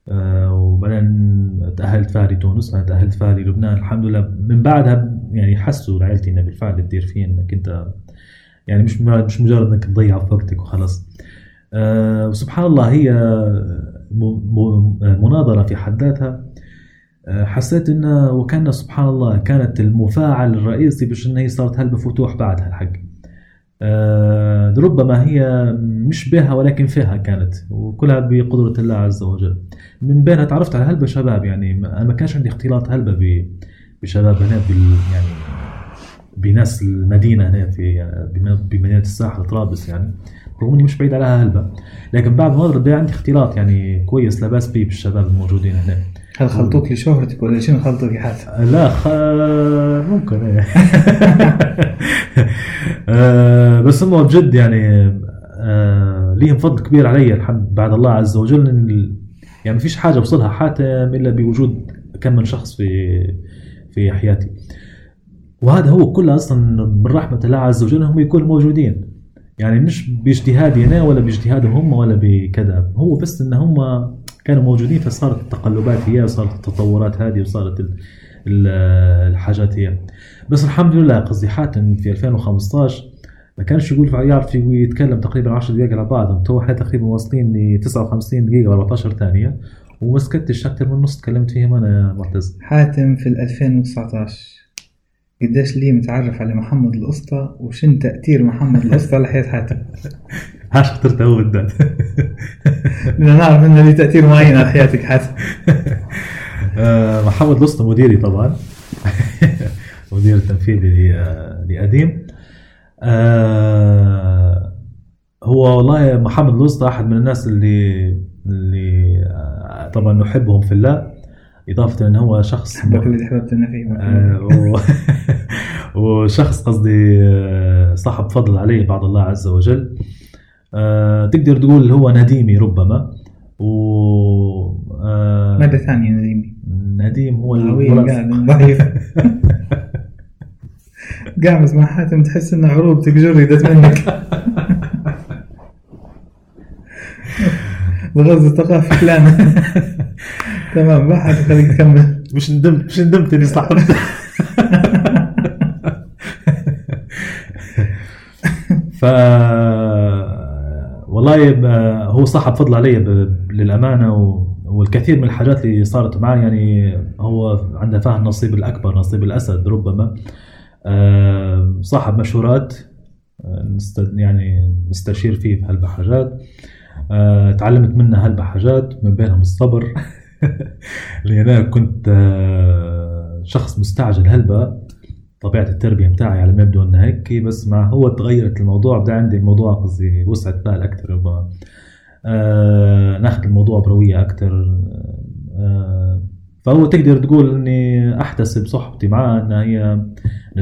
آه وبعدين تأهلت فيها لتونس تأهلت فيها للبنان الحمد لله من بعدها يعني حسوا عائلتي إنه بالفعل تدير فيه إنك أنت يعني مش مش مجرد إنك تضيع في وقتك وخلاص. أه وسبحان الله هي مناظرة في حد ذاتها. أه حسيت انه وكأن سبحان الله كانت المفاعل الرئيسي باش إنها هي صارت هلبة فتوح بعدها الحق آه، ربما هي مش بها ولكن فيها كانت وكلها بقدرة الله عز وجل. من بينها تعرفت على هلبة شباب يعني ما كانش عندي اختلاط هلبة بشباب هنا يعني بناس المدينة هنا في بم- بمدينة الساحل طرابلس يعني. رغم إني مش بعيد عليها هلبة. لكن بعد ما بدا عندي اختلاط يعني كويس لا بأس بيه بالشباب الموجودين هنا. هل خلطوك لشهرتك ولا شنو خلطوك يا حاتم؟ لا خ... ممكن. إيه آه، بس هم بجد يعني آه، ليهم فضل كبير علي الحمد بعد الله عز وجل يعني ما فيش حاجة بوصلها حاتم إلا بوجود كم من شخص في في حياتي. وهذا هو كله أصلا من رحمة الله عز وجل هم يكونوا موجودين. يعني مش باجتهادي أنا ولا باجتهادهم هم ولا بكذا. هو بس إن هم كانوا موجودين فصارت التقلبات هي وصارت التطورات هذه وصارت ال- ال- الحاجات هي. بس الحمد لله قصدي حاتم في 2015 ما كانش يقول يعرف يتكلم تقريبا 10 دقائق على بعضهم. تو إحنا تقريبا واصلين ل 59 دقيقة و 14 ثانية. وما سكتش أكثر من نص تكلمت فيهم أنا معتز. حاتم في ال 2019 قديش لي متعرف على محمد القسطى وشن تأثير محمد القسطى على حياة حاتم هاش اخترته هو بالذات. بدنا نعرف إنه لي تأثير معين على حياتك حاتم آه، محمد لسطى مديري طبعا. مدير التنفيذي لقديم آه، هو والله محمد لسطى أحد من الناس اللي اللي آه، طبعا نحبهم في الله. إضافة ان هو شخص حبك اللي حببتنا فيه. آه، وشخص قصدي آه، صاحب فضل علي بعد الله عز وجل. آه، تقدر تقول هو نديمي ربما و مادة ثانية نديمي؟ نديم هو. قاعد؟ ضعيف قامز مع حاتم تحس إن عروبتك جردت منك الغرز الثقافي كلام تمام ما حد خليك تكمل. مش ندمت مش ندمت إني صاحبت. ف والله هو صاحب فضل علي ب- للأمانة و... والكثير من الحاجات اللي صارت معي يعني هو عنده فهم النصيب الأكبر نصيب الأسد ربما. آه، صاحب مشورات آه، نست... يعني نستشير فيه في آه، تعلمت منه هلبة حاجات من بينهم الصبر. لأن أنا كنت آه، شخص مستعجل هلبة طبيعة التربية متاعي على ما يبدو أنها هيك بس مع هو تغيرت الموضوع. بدا عندي الموضوع قصدي وسعت بال أكثر ربما. آه، ناخذ الموضوع بروية أكثر آه، فهو تقدر تقول إني أحتسب صحبتي معاه انها هي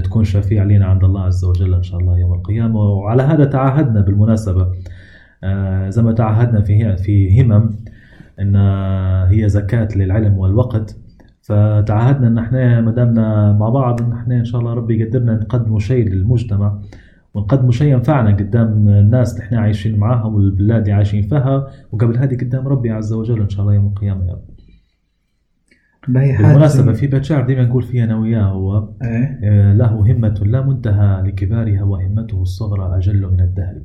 تكون شفيع لنا عند الله عز وجل إن شاء الله يوم القيامة. وعلى هذا تعاهدنا بالمناسبة. زي ما تعاهدنا في في همم إن هي زكاة للعلم والوقت. فتعاهدنا إن إحنا ما دامنا مع بعض إن إحنا إن شاء الله ربي يقدرنا نقدموا شيء للمجتمع. ونقدموا شيء ينفعنا قدام الناس اللي إحنا عايشين معاهم والبلاد اللي عايشين فيها. وقبل هذه قدام ربي عز وجل إن شاء الله يوم القيامة يا رب. بالمناسبة في بيت شعر ديما نقول فيه أنا وياه هو إيه؟ آه، له همة لا منتهى لكبارها وهمته الصغرى أجل من الدهر.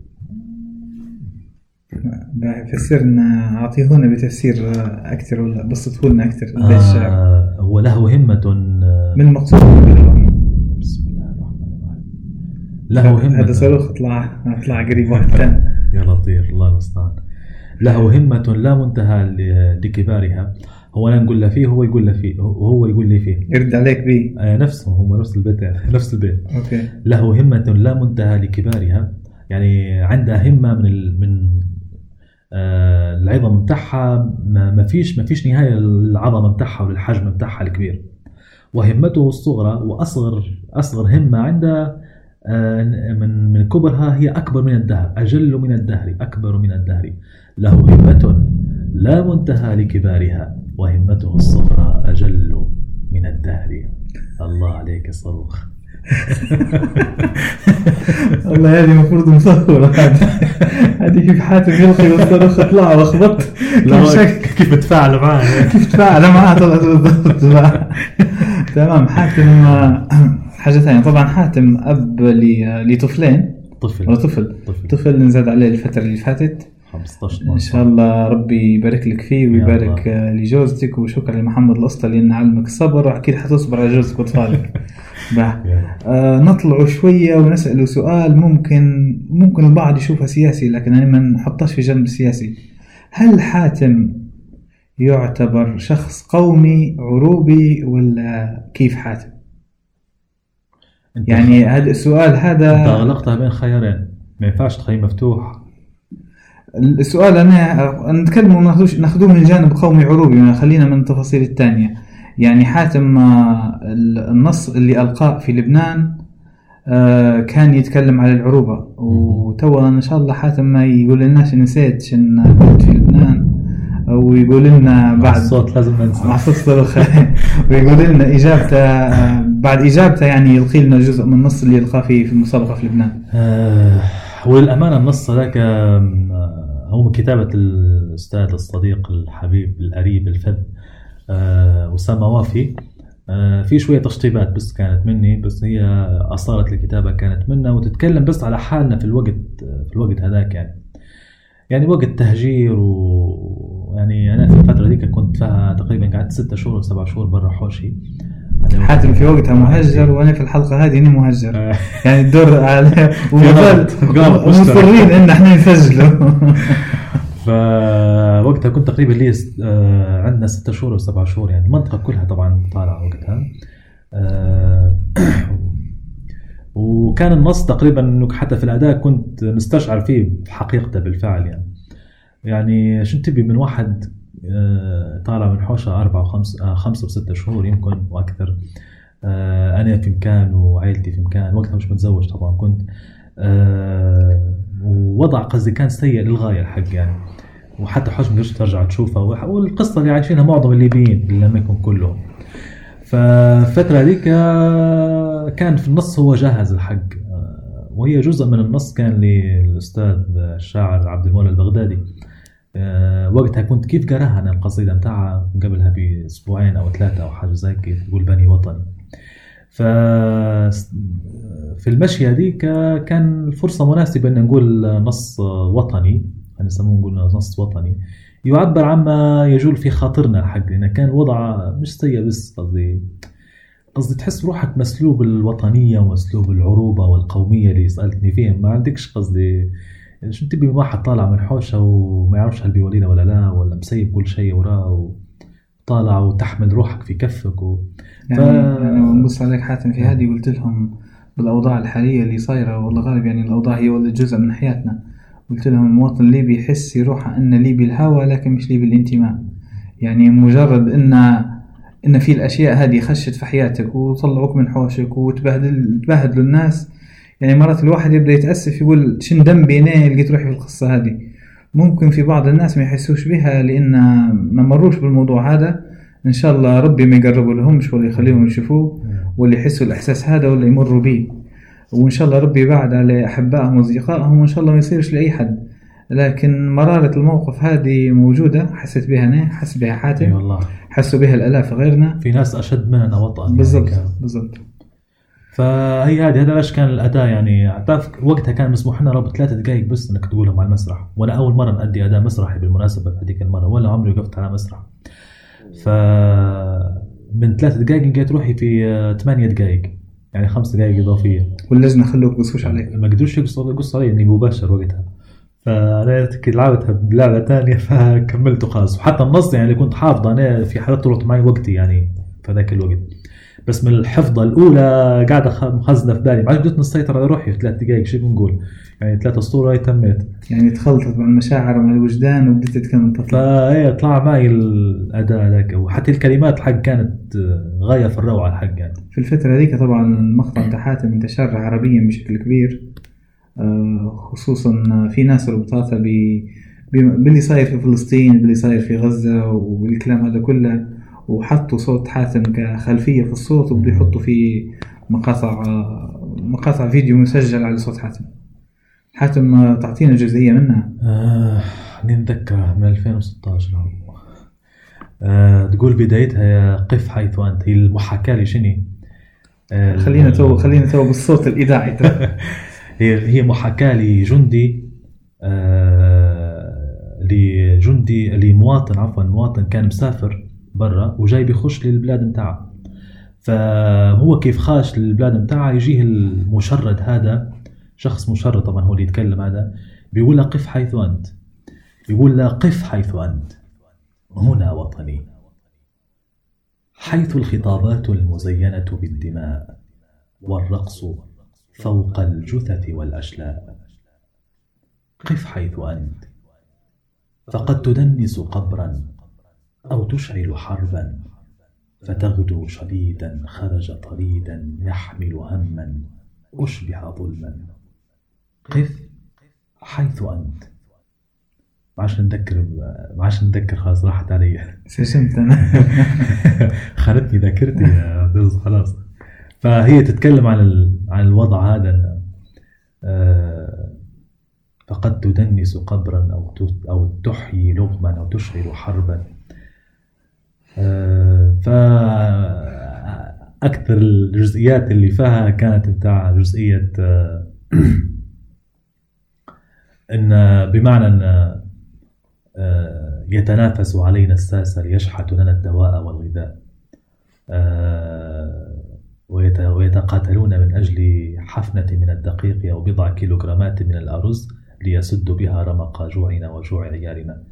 فسرنا أعطيهونا بتفسير أكثر ولا بسطه لنا الشعر آه هو له همة آه، من المقصود بسم الله الرحمن الرحيم. له همة هذا صاروخ طلع طلع قريب واحد ثاني يا لطيف الله المستعان. له همة لا منتهى لكبارها. هو أنا نقول له فيه هو يقول له فيه هو يقول لي فيه. يرد عليك بي آه نفسه هو نفس البيت نفس البيت. okay. له همة لا منتهى لكبارها. يعني عندها همة من ال... من العظم بتاعها ما فيش ما فيش نهاية للعظمة بتاعها وللحجم بتاعها الكبير. وهمته الصغرى وأصغر أصغر همة عندها آه من من كبرها هي أكبر من الدهر أجل من الدهر أكبر من الدهر. له همة لا منتهى لكبارها وهمته الصغرى أجل من الدهر. الله عليك صاروخ. والله هذه المفروض مصورة هذه هذه كيف حاتم يلقي والصاروخ طلع واخبط لا كيف هو شك؟ كيف تفاعل معاه كيف تفاعل معاه طلعت بالضبط. تمام حاتم آه، حاجة ثانية. طبعا حاتم أب لطفلين. طفل. ولا طفل؟ طفل. طفل نزاد عليه الفترة اللي فاتت. 15 إن شاء الله ربي يبارك لك فيه ويبارك لجوزتك وشكرا لمحمد القسطى لأن علمك الصبر. واكيد حتصبر على جوزك وأطفالك. آه نطلعوا شوية ونسأله سؤال ممكن ممكن البعض يشوفها سياسي لكن أنا ما نحطش في جنب السياسي هل حاتم يعتبر شخص قومي عروبي ولا كيف حاتم؟ يعني هذا السؤال أنت هذا أغلقتها بين خيارين. ما ينفعش تخليه مفتوح السؤال أنا نتكلم ناخدوه من جانب قومي عروبي خلينا من التفاصيل الثانية. يعني حاتم آه، النص اللي ألقاه في لبنان آه، كان يتكلم على العروبة. وتوا إن شاء الله حاتم ما يقول لناش نسيت شن كنت في لبنان. أو يقول لنا بعد الصوت لازم ننسى. مع ويقول لنا إجابته آه، بعد إجابته يعني يلقي لنا جزء من النص اللي يلقاه في في المسابقة في لبنان. وللأمانة النص هذاك هو كتابة الأستاذ الصديق الحبيب القريب الفذ آه، أسامة وافي. آه، في شوية تشطيبات بس كانت مني بس هي أصالة الكتابة كانت منا وتتكلم بس على حالنا في الوقت في الوقت هذاك يعني. يعني وقت تهجير ويعني أنا في الفترة ديك كنت فيها تقريبا قعدت ستة شهور أو سبعة شهور برا حوشي. يعني حاتم في وقتها مهجر وأنا في الحلقة هذه مهجر. آه، يعني الدور على ومازال غلط- غلط مشترك. مصرين إن إحنا نسجله فوقتها كنت تقريبا لي آه، عندنا ستة شهور أو سبعة شهور يعني المنطقة كلها طبعا طالعة وقتها. آه، وكان النص تقريبا انه حتى في الأداء كنت مستشعر فيه بحقيقته بالفعل يعني. يعني شو تبي من واحد طالع من حوشة أربعة وخمس آه، خمسة وستة شهور يمكن وأكثر. آه، أنا في مكان وعائلتي في مكان وقتها مش متزوج طبعا كنت. آه، ووضع قصدي كان سيء للغاية الحق يعني. وحتى حوش ما ترجع تشوفها. والقصة اللي عايشينها معظم الليبيين إن لم يكن كلهم. فالفترة هذيك آه، كان في النص هو جاهز الحق. آه، وهي جزء من النص كان للأستاذ الشاعر عبد المولى البغدادي. آه، وقتها كنت كيف قرأها أنا القصيدة متاعها قبلها بأسبوعين أو ثلاثة أو حاجة زي كيف تقول بني وطني. ف في المشي هذيك كان الفرصة مناسبة أن نقول نص وطني نسموه نقول نص وطني. يعبر عما يجول في خاطرنا الحق لأن كان الوضع مش سيء بس قصدي قصدي تحس روحك مسلوب الوطنية ومسلوب العروبة والقومية اللي سألتني فيهم. ما عندكش قصدي شو تبي من واحد طالع من حوشة وما يعرفش هل بيولينا ولا لا ولا مسيب كل شيء وراه وطالع وتحمل روحك في كفك و... يعني ف- يعني نبص عليك حاتم في هذه قلت لهم بالأوضاع الحالية اللي صايرة والله غالب يعني الأوضاع هي ولد جزء من حياتنا. قلت لهم المواطن الليبي يحس يروح أن ليبي الهوى لكن مش ليبي الانتماء يعني مجرد ان إن في الأشياء هذه خشت في حياتك وطلعوك من حوشك وتبهدل تبهدلوا الناس يعني مرات الواحد يبدأ يتأسف يقول شن ذنبي أنا لقيت روحي في القصة هذه؟ ممكن في بعض الناس ما يحسوش بها لأن ما مروش بالموضوع هذا. إن شاء الله ربي ما يقربوا لهمش ولا يخليهم يشوفوه ولا يحسوا الإحساس هذا ولا يمروا به وإن شاء الله ربي يبعد على أحبائهم وأصدقائهم وإن شاء الله ما يصيرش لأي حد. لكن مرارة الموقف هذه موجودة حسيت بها أنا حس بها حاتم والله. حسوا بها الآلاف غيرنا. في ناس أشد مننا وطئا يعني بالضبط. بالضبط. فهي هذه هذا إيش كان الاداء يعني اعترف وقتها كان مسموح لنا ربع ثلاثة دقائق بس إنك تقولهم على المسرح. وأنا أول مرة نأدي اداء مسرحي بالمناسبة في هذيك المرة ولا عمري وقفت على مسرح. ف من ثلاث دقائق لقيت روحي في آه، ثمانية دقائق يعني خمس دقائق إضافية. واللجنة خلوك يقصوش عليك ما قدروش يقصوا علي إني مباشر وقتها. فأنا لعبتها بلعبة ثانية فكملته خلاص وحتى النص يعني اللي كنت حافظه أنا في حالات طلعت معي وقتي يعني في ذاك الوقت. بس من الحفظة الأولى قاعدة مخزنة في بالي. قدرت نسيطر على روحي في ثلاث دقائق شو بنقول. يعني ثلاث أسطورة هي تميت. يعني تخلطت مع المشاعر ومع الوجدان وبديت تكمل تطلع. فهي طلع معي الأداء ذاك. وحتى الكلمات الحق كانت آه، غاية في الروعة الحق يعني. في الفترة ذيك طبعا المقطع بتاع حاتم انتشر عربيا بشكل كبير. آه، خصوصا في ناس ربطاتها ب باللي صاير في فلسطين باللي صاير في غزة والكلام هذا كله. وحطوا صوت حاتم كخلفية في الصوت وبدوا يحطوا فيه مقاطع مقاطع فيديو مسجل على صوت حاتم. حاتم تعطينا جزئية منها. آه نتذكر من 2016 هو. آه تقول بدايتها يا قف حيث أنت. هي المحاكاة لشني آه خلينا تو خلينا تو بالصوت الإذاعي. هي هي محاكاة لجندي آه لجندي لمواطن عفوا مواطن كان مسافر. برا وجاي بيخش للبلاد نتاعه فهو كيف خاش للبلاد متاعه يجيه المشرد هذا شخص مشرد طبعا هو اللي يتكلم هذا بيقول له قف حيث أنت. يقول له قف حيث أنت. هنا وطني. حيث الخطابات المزينة بالدماء والرقص فوق الجثث والأشلاء. قف حيث أنت. فقد تدنس قبرا أو تشعل حربا فتغدو شديدا خرج طريدا يحمل هما أشبع ظلما. قف حيث أنت. ما عادش نذكر ما عادش نذكر خلاص راحت علي. سجنت أنا. خانتني ذاكرتي يا دوز خلاص. فهي تتكلم عن ال... عن الوضع هذا. آه، فقد تدنس قبرا أو ت... أو تحيي لغما أو تشعل حربا. ف أكثر الجزئيات اللي فيها كانت بتاع جزئية آه، إن بمعنى إن آه، يتنافس علينا الساسة ليشحتوا لنا الدواء والغذاء آه، ويت- ويتقاتلون من أجل حفنة من الدقيق أو بضع كيلوغرامات من الأرز ليسدوا بها رمق جوعنا وجوع عيالنا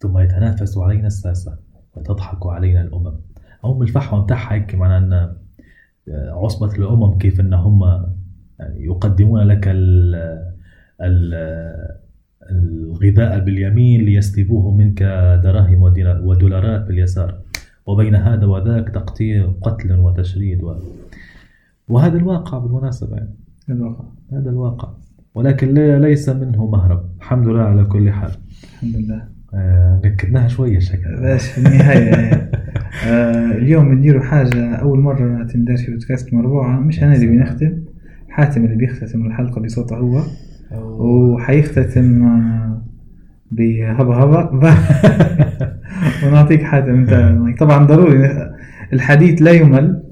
ثم يتنافس علينا الساسة وتضحك علينا الأمم. هم الفحوى متاعها هيك معناها أن آه، عصبة الأمم كيف أن هم يعني يقدمون لك ال ال الغذاء باليمين ليسلبوه منك دراهم ودولارات باليسار. وبين هذا وذاك تقطيع قتل وتشريد و... وهذا الواقع بالمناسبة يعني. الواقع. هذا الواقع. ولكن ليس منه مهرب. الحمد لله على كل حال. الحمد لله. آه نكدناها شوية شكل باش في النهاية آه اليوم نديروا حاجة أول مرة تندار في بودكاست مربوعة مش أنا اللي بنختم حاتم اللي بيختتم الحلقة بصوته هو. وحيختتم آه، بهبا هبا ونعطيك حاتم طبعا ضروري الحديث لا يمل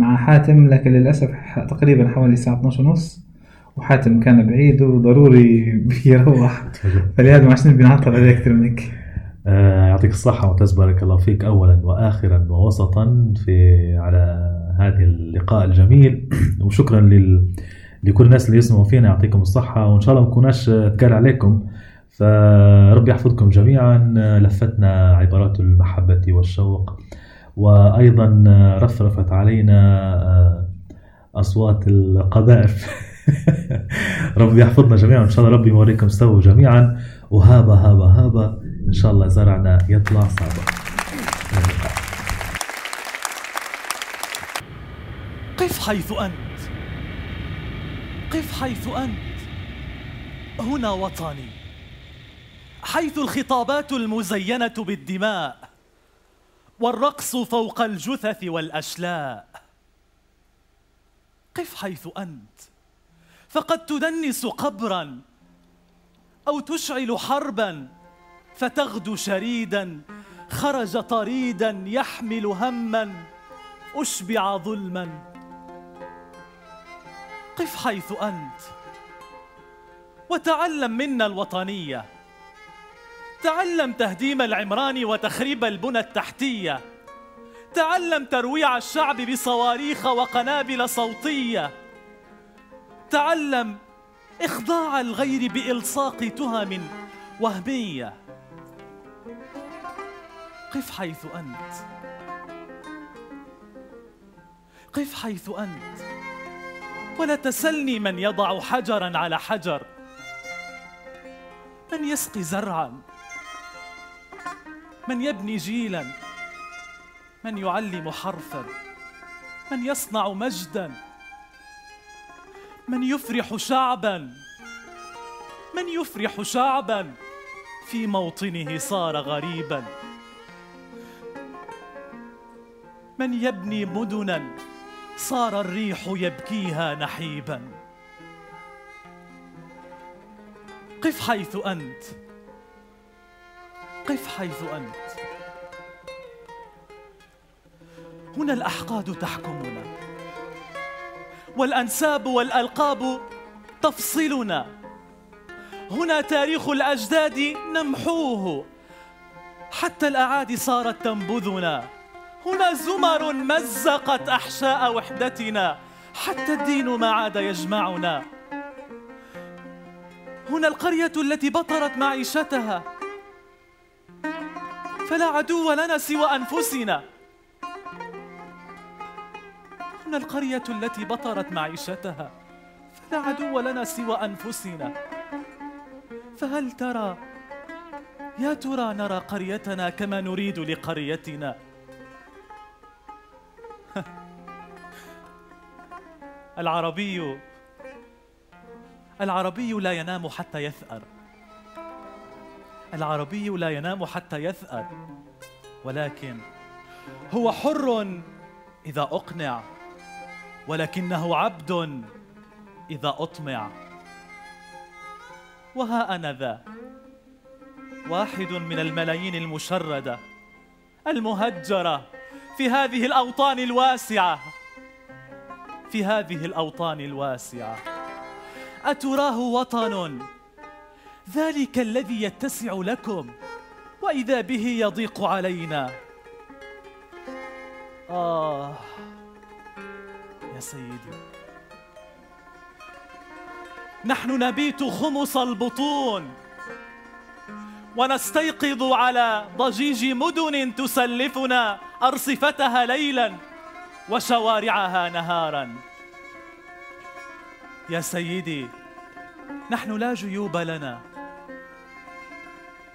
مع حاتم لكن للأسف ح- تقريبا حوالي الساعة 12 ونص. وحاتم كان بعيد وضروري بيروح فلهذا ما عشان بنعطل عليه أكثر من هيك آه يعطيك الصحة معتز بارك الله فيك أولا وآخرا ووسطا في على هذه اللقاء الجميل. وشكرا لل... لكل الناس اللي يسمعوا فينا يعطيكم الصحة. وإن شاء الله ما نكوناش تكال عليكم. فرب يحفظكم جميعا. لفتنا عبارات المحبة والشوق. وأيضا رفرفت علينا آه، أصوات القذائف. رب يحفظنا جميعا إن شاء الله ربي يوريكم استووا جميعا. وهابا هابا هابا إن شاء الله زرعنا يطلع اللقاء. قف حيث أنت. قف حيث أنت. هنا وطني. حيث الخطابات المزينة بالدماء والرقص فوق الجثث والأشلاء. قف حيث أنت. فقد تدنس قبرا أو تشعل حربا فتغدو شريدا خرج طريدا يحمل هما أشبع ظلما. قف حيث أنت وتعلم منا الوطنية. تعلم تهديم العمران وتخريب البنى التحتية. تعلم ترويع الشعب بصواريخ وقنابل صوتية. تعلم إخضاع الغير بإلصاق تهم وهمية. قف حيث أنت. قف حيث أنت. ولا تسلني من يضع حجرا على حجر. من يسقي زرعا. من يبني جيلا. من يعلم حرفا. من يصنع مجدا. من يفرح شعبا من يفرح شعبا في موطنه صار غريبا. من يبني مدنا صار الريح يبكيها نحيبا. قف حيث أنت قف حيث أنت. هنا الأحقاد تحكمنا. والأنساب والألقاب تفصلنا. هنا تاريخ الأجداد نمحوه. حتى الأعادي صارت تنبذنا. هنا زمر مزقت أحشاء وحدتنا. حتى الدين ما عاد يجمعنا. هنا القرية التي بطرت معيشتها. فلا عدو لنا سوى أنفسنا. هنا القرية التي بطرت معيشتها فلا عدو لنا سوى أنفسنا. فهل ترى يا ترى نرى قريتنا كما نريد لقريتنا؟ العربي العربي لا ينام حتى يثأر. العربي لا ينام حتى يثأر. ولكن هو حر إذا أقنع. ولكنه عبد إذا أطمع. وها أنا ذا؟ واحد من الملايين المشردة المهجرة في هذه الأوطان الواسعة. في هذه الأوطان الواسعة. أتراه وطن. ذلك الذي يتسع لكم وإذا به يضيق علينا. آه. يا سيدي. نحن نبيت خمص البطون. ونستيقظ على ضجيج مدن تسلفنا أرصفتها ليلا وشوارعها نهارا. يا سيدي نحن لا جيوب لنا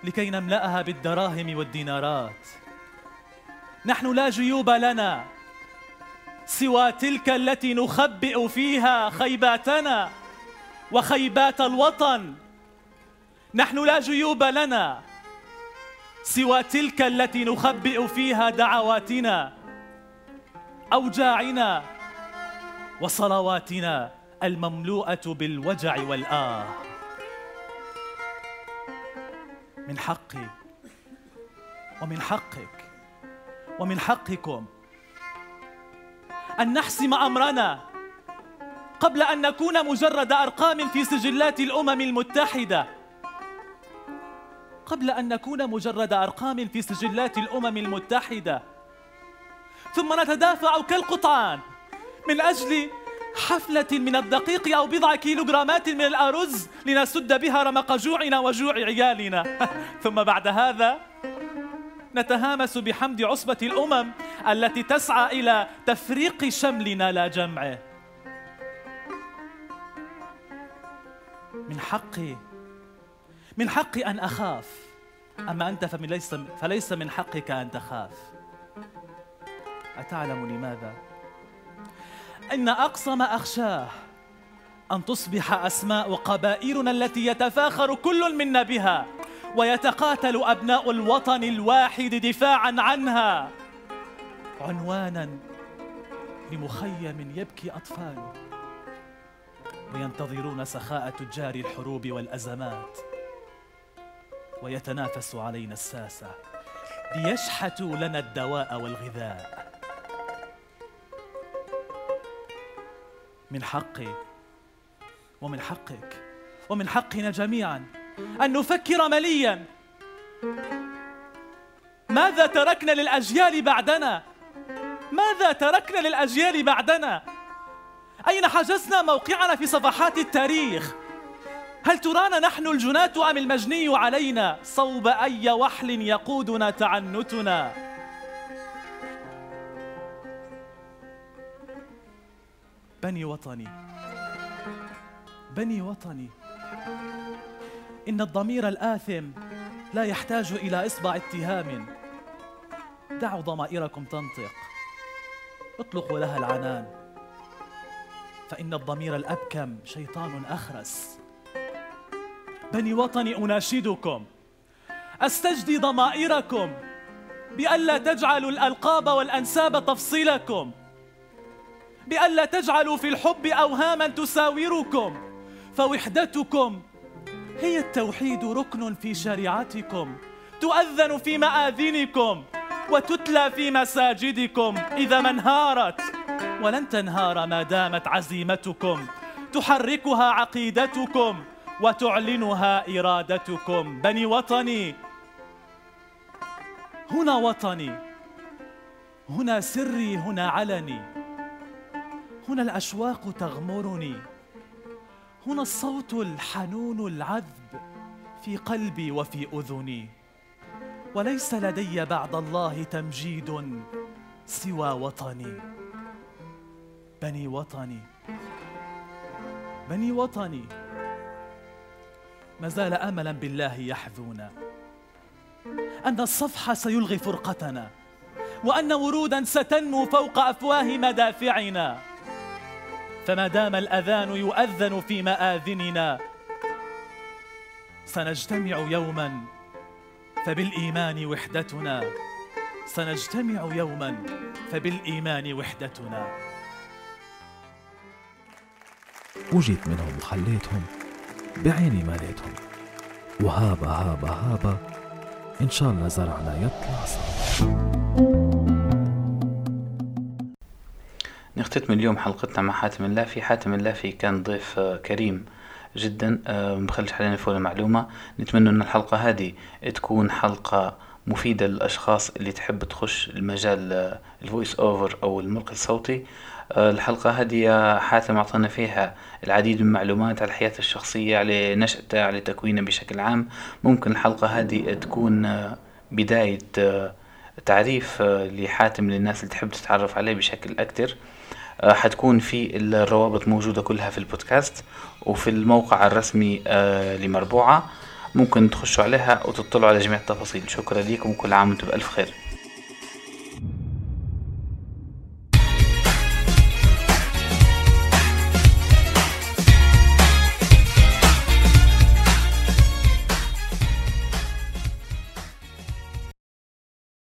لكي نملأها بالدراهم والدينارات. نحن لا جيوب لنا سوى تلك التي نخبئ فيها خيباتنا وخيبات الوطن. نحن لا جيوب لنا. سوى تلك التي نخبئ فيها دعواتنا أوجاعنا وصلواتنا المملوءة بالوجع والآه. من حقي ومن حقك ومن حقكم أن نحسم أمرنا. قبل أن نكون مجرد أرقام في سجلات الأمم المتحدة. قبل أن نكون مجرد أرقام في سجلات الأمم المتحدة. ثم نتدافع كالقطعان. من أجل حفلة من الدقيق أو بضع كيلوغرامات من الأرز لنسد بها رمق جوعنا وجوع عيالنا. ثم بعد هذا نتهامس بحمد عصبة الأمم التي تسعى إلى تفريق شملنا لا جمعه من حقي من حقي أن أخاف. أما أنت فليس, فليس من حقك أن تخاف. أتعلم لماذا؟ إن أقصى ما أخشاه أن تصبح أسماء قبائلنا التي يتفاخر كل منا بها. ويتقاتل أبناء الوطن الواحد دفاعا عنها. عنوانا لمخيم يبكي أطفاله وينتظرون سخاء تجار الحروب والأزمات. ويتنافس علينا الساسة ليشحتوا لنا الدواء والغذاء. من حقي ومن حقك ومن حقنا جميعا أن نفكر مليا. ماذا تركنا للأجيال بعدنا؟ ماذا تركنا للأجيال بعدنا؟ أين حجزنا موقعنا في صفحات التاريخ؟ هل ترانا نحن الجناة أم المجني علينا؟ صوب أي وحل يقودنا تعنتنا؟ بني وطني. بني وطني. إن الضمير الآثم لا يحتاج إلى إصبع اتهام. دعوا ضمائركم تنطق. اطلقوا لها العنان. فإن الضمير الأبكم شيطان أخرس. بني وطني أناشدكم. أستجدي ضمائركم بألا تجعلوا الألقاب والأنساب تفصيلكم. بألا تجعلوا في الحب أوهاما تساوركم. فوحدتكم هي التوحيد ركن في شريعتكم تؤذن في مآذنكم وتتلى في مساجدكم إذا ما انهارت. ولن تنهار ما دامت عزيمتكم تحركها عقيدتكم وتعلنها إرادتكم. بني وطني هنا وطني هنا سري هنا علني. هنا الأشواق تغمرني. هنا الصوت الحنون العذب في قلبي وفي أذني. وليس لدي بعد الله تمجيد سوى وطني. بني وطني. بني وطني. ما زال أملا بالله يحذونا. أن الصفح سيلغي فرقتنا وأن ورودا ستنمو فوق أفواه مدافعنا. فما دام الأذان يؤذن في مآذننا سنجتمع يوما فبالإيمان وحدتنا. سنجتمع يوما فبالإيمان وحدتنا. وجيت منهم وخليتهم بعيني ماليتهم وهابا هابا هابا إن شاء الله زرعنا يطلع صار نختتم اليوم حلقتنا مع حاتم اللافي. حاتم اللافي كان ضيف آه، كريم جدا. آه، مخلش علينا نفوت معلومة نتمنى أن الحلقة هذه تكون حلقة مفيدة للأشخاص اللي تحب تخش المجال ال voice over أو الملقي الصوتي. آه، الحلقة هذه حاتم أعطانا فيها العديد من المعلومات على الحياة الشخصية على نشأته على تكوينه بشكل عام. ممكن الحلقة هذه تكون آه، بداية آه، تعريف لحاتم للناس اللي تحب تتعرف عليه بشكل أكتر حتكون في الروابط موجودة كلها في البودكاست وفي الموقع الرسمي لمربوعة. ممكن تخشوا عليها وتطلعوا على جميع التفاصيل. شكرا لكم وكل عام وأنتم بألف خير.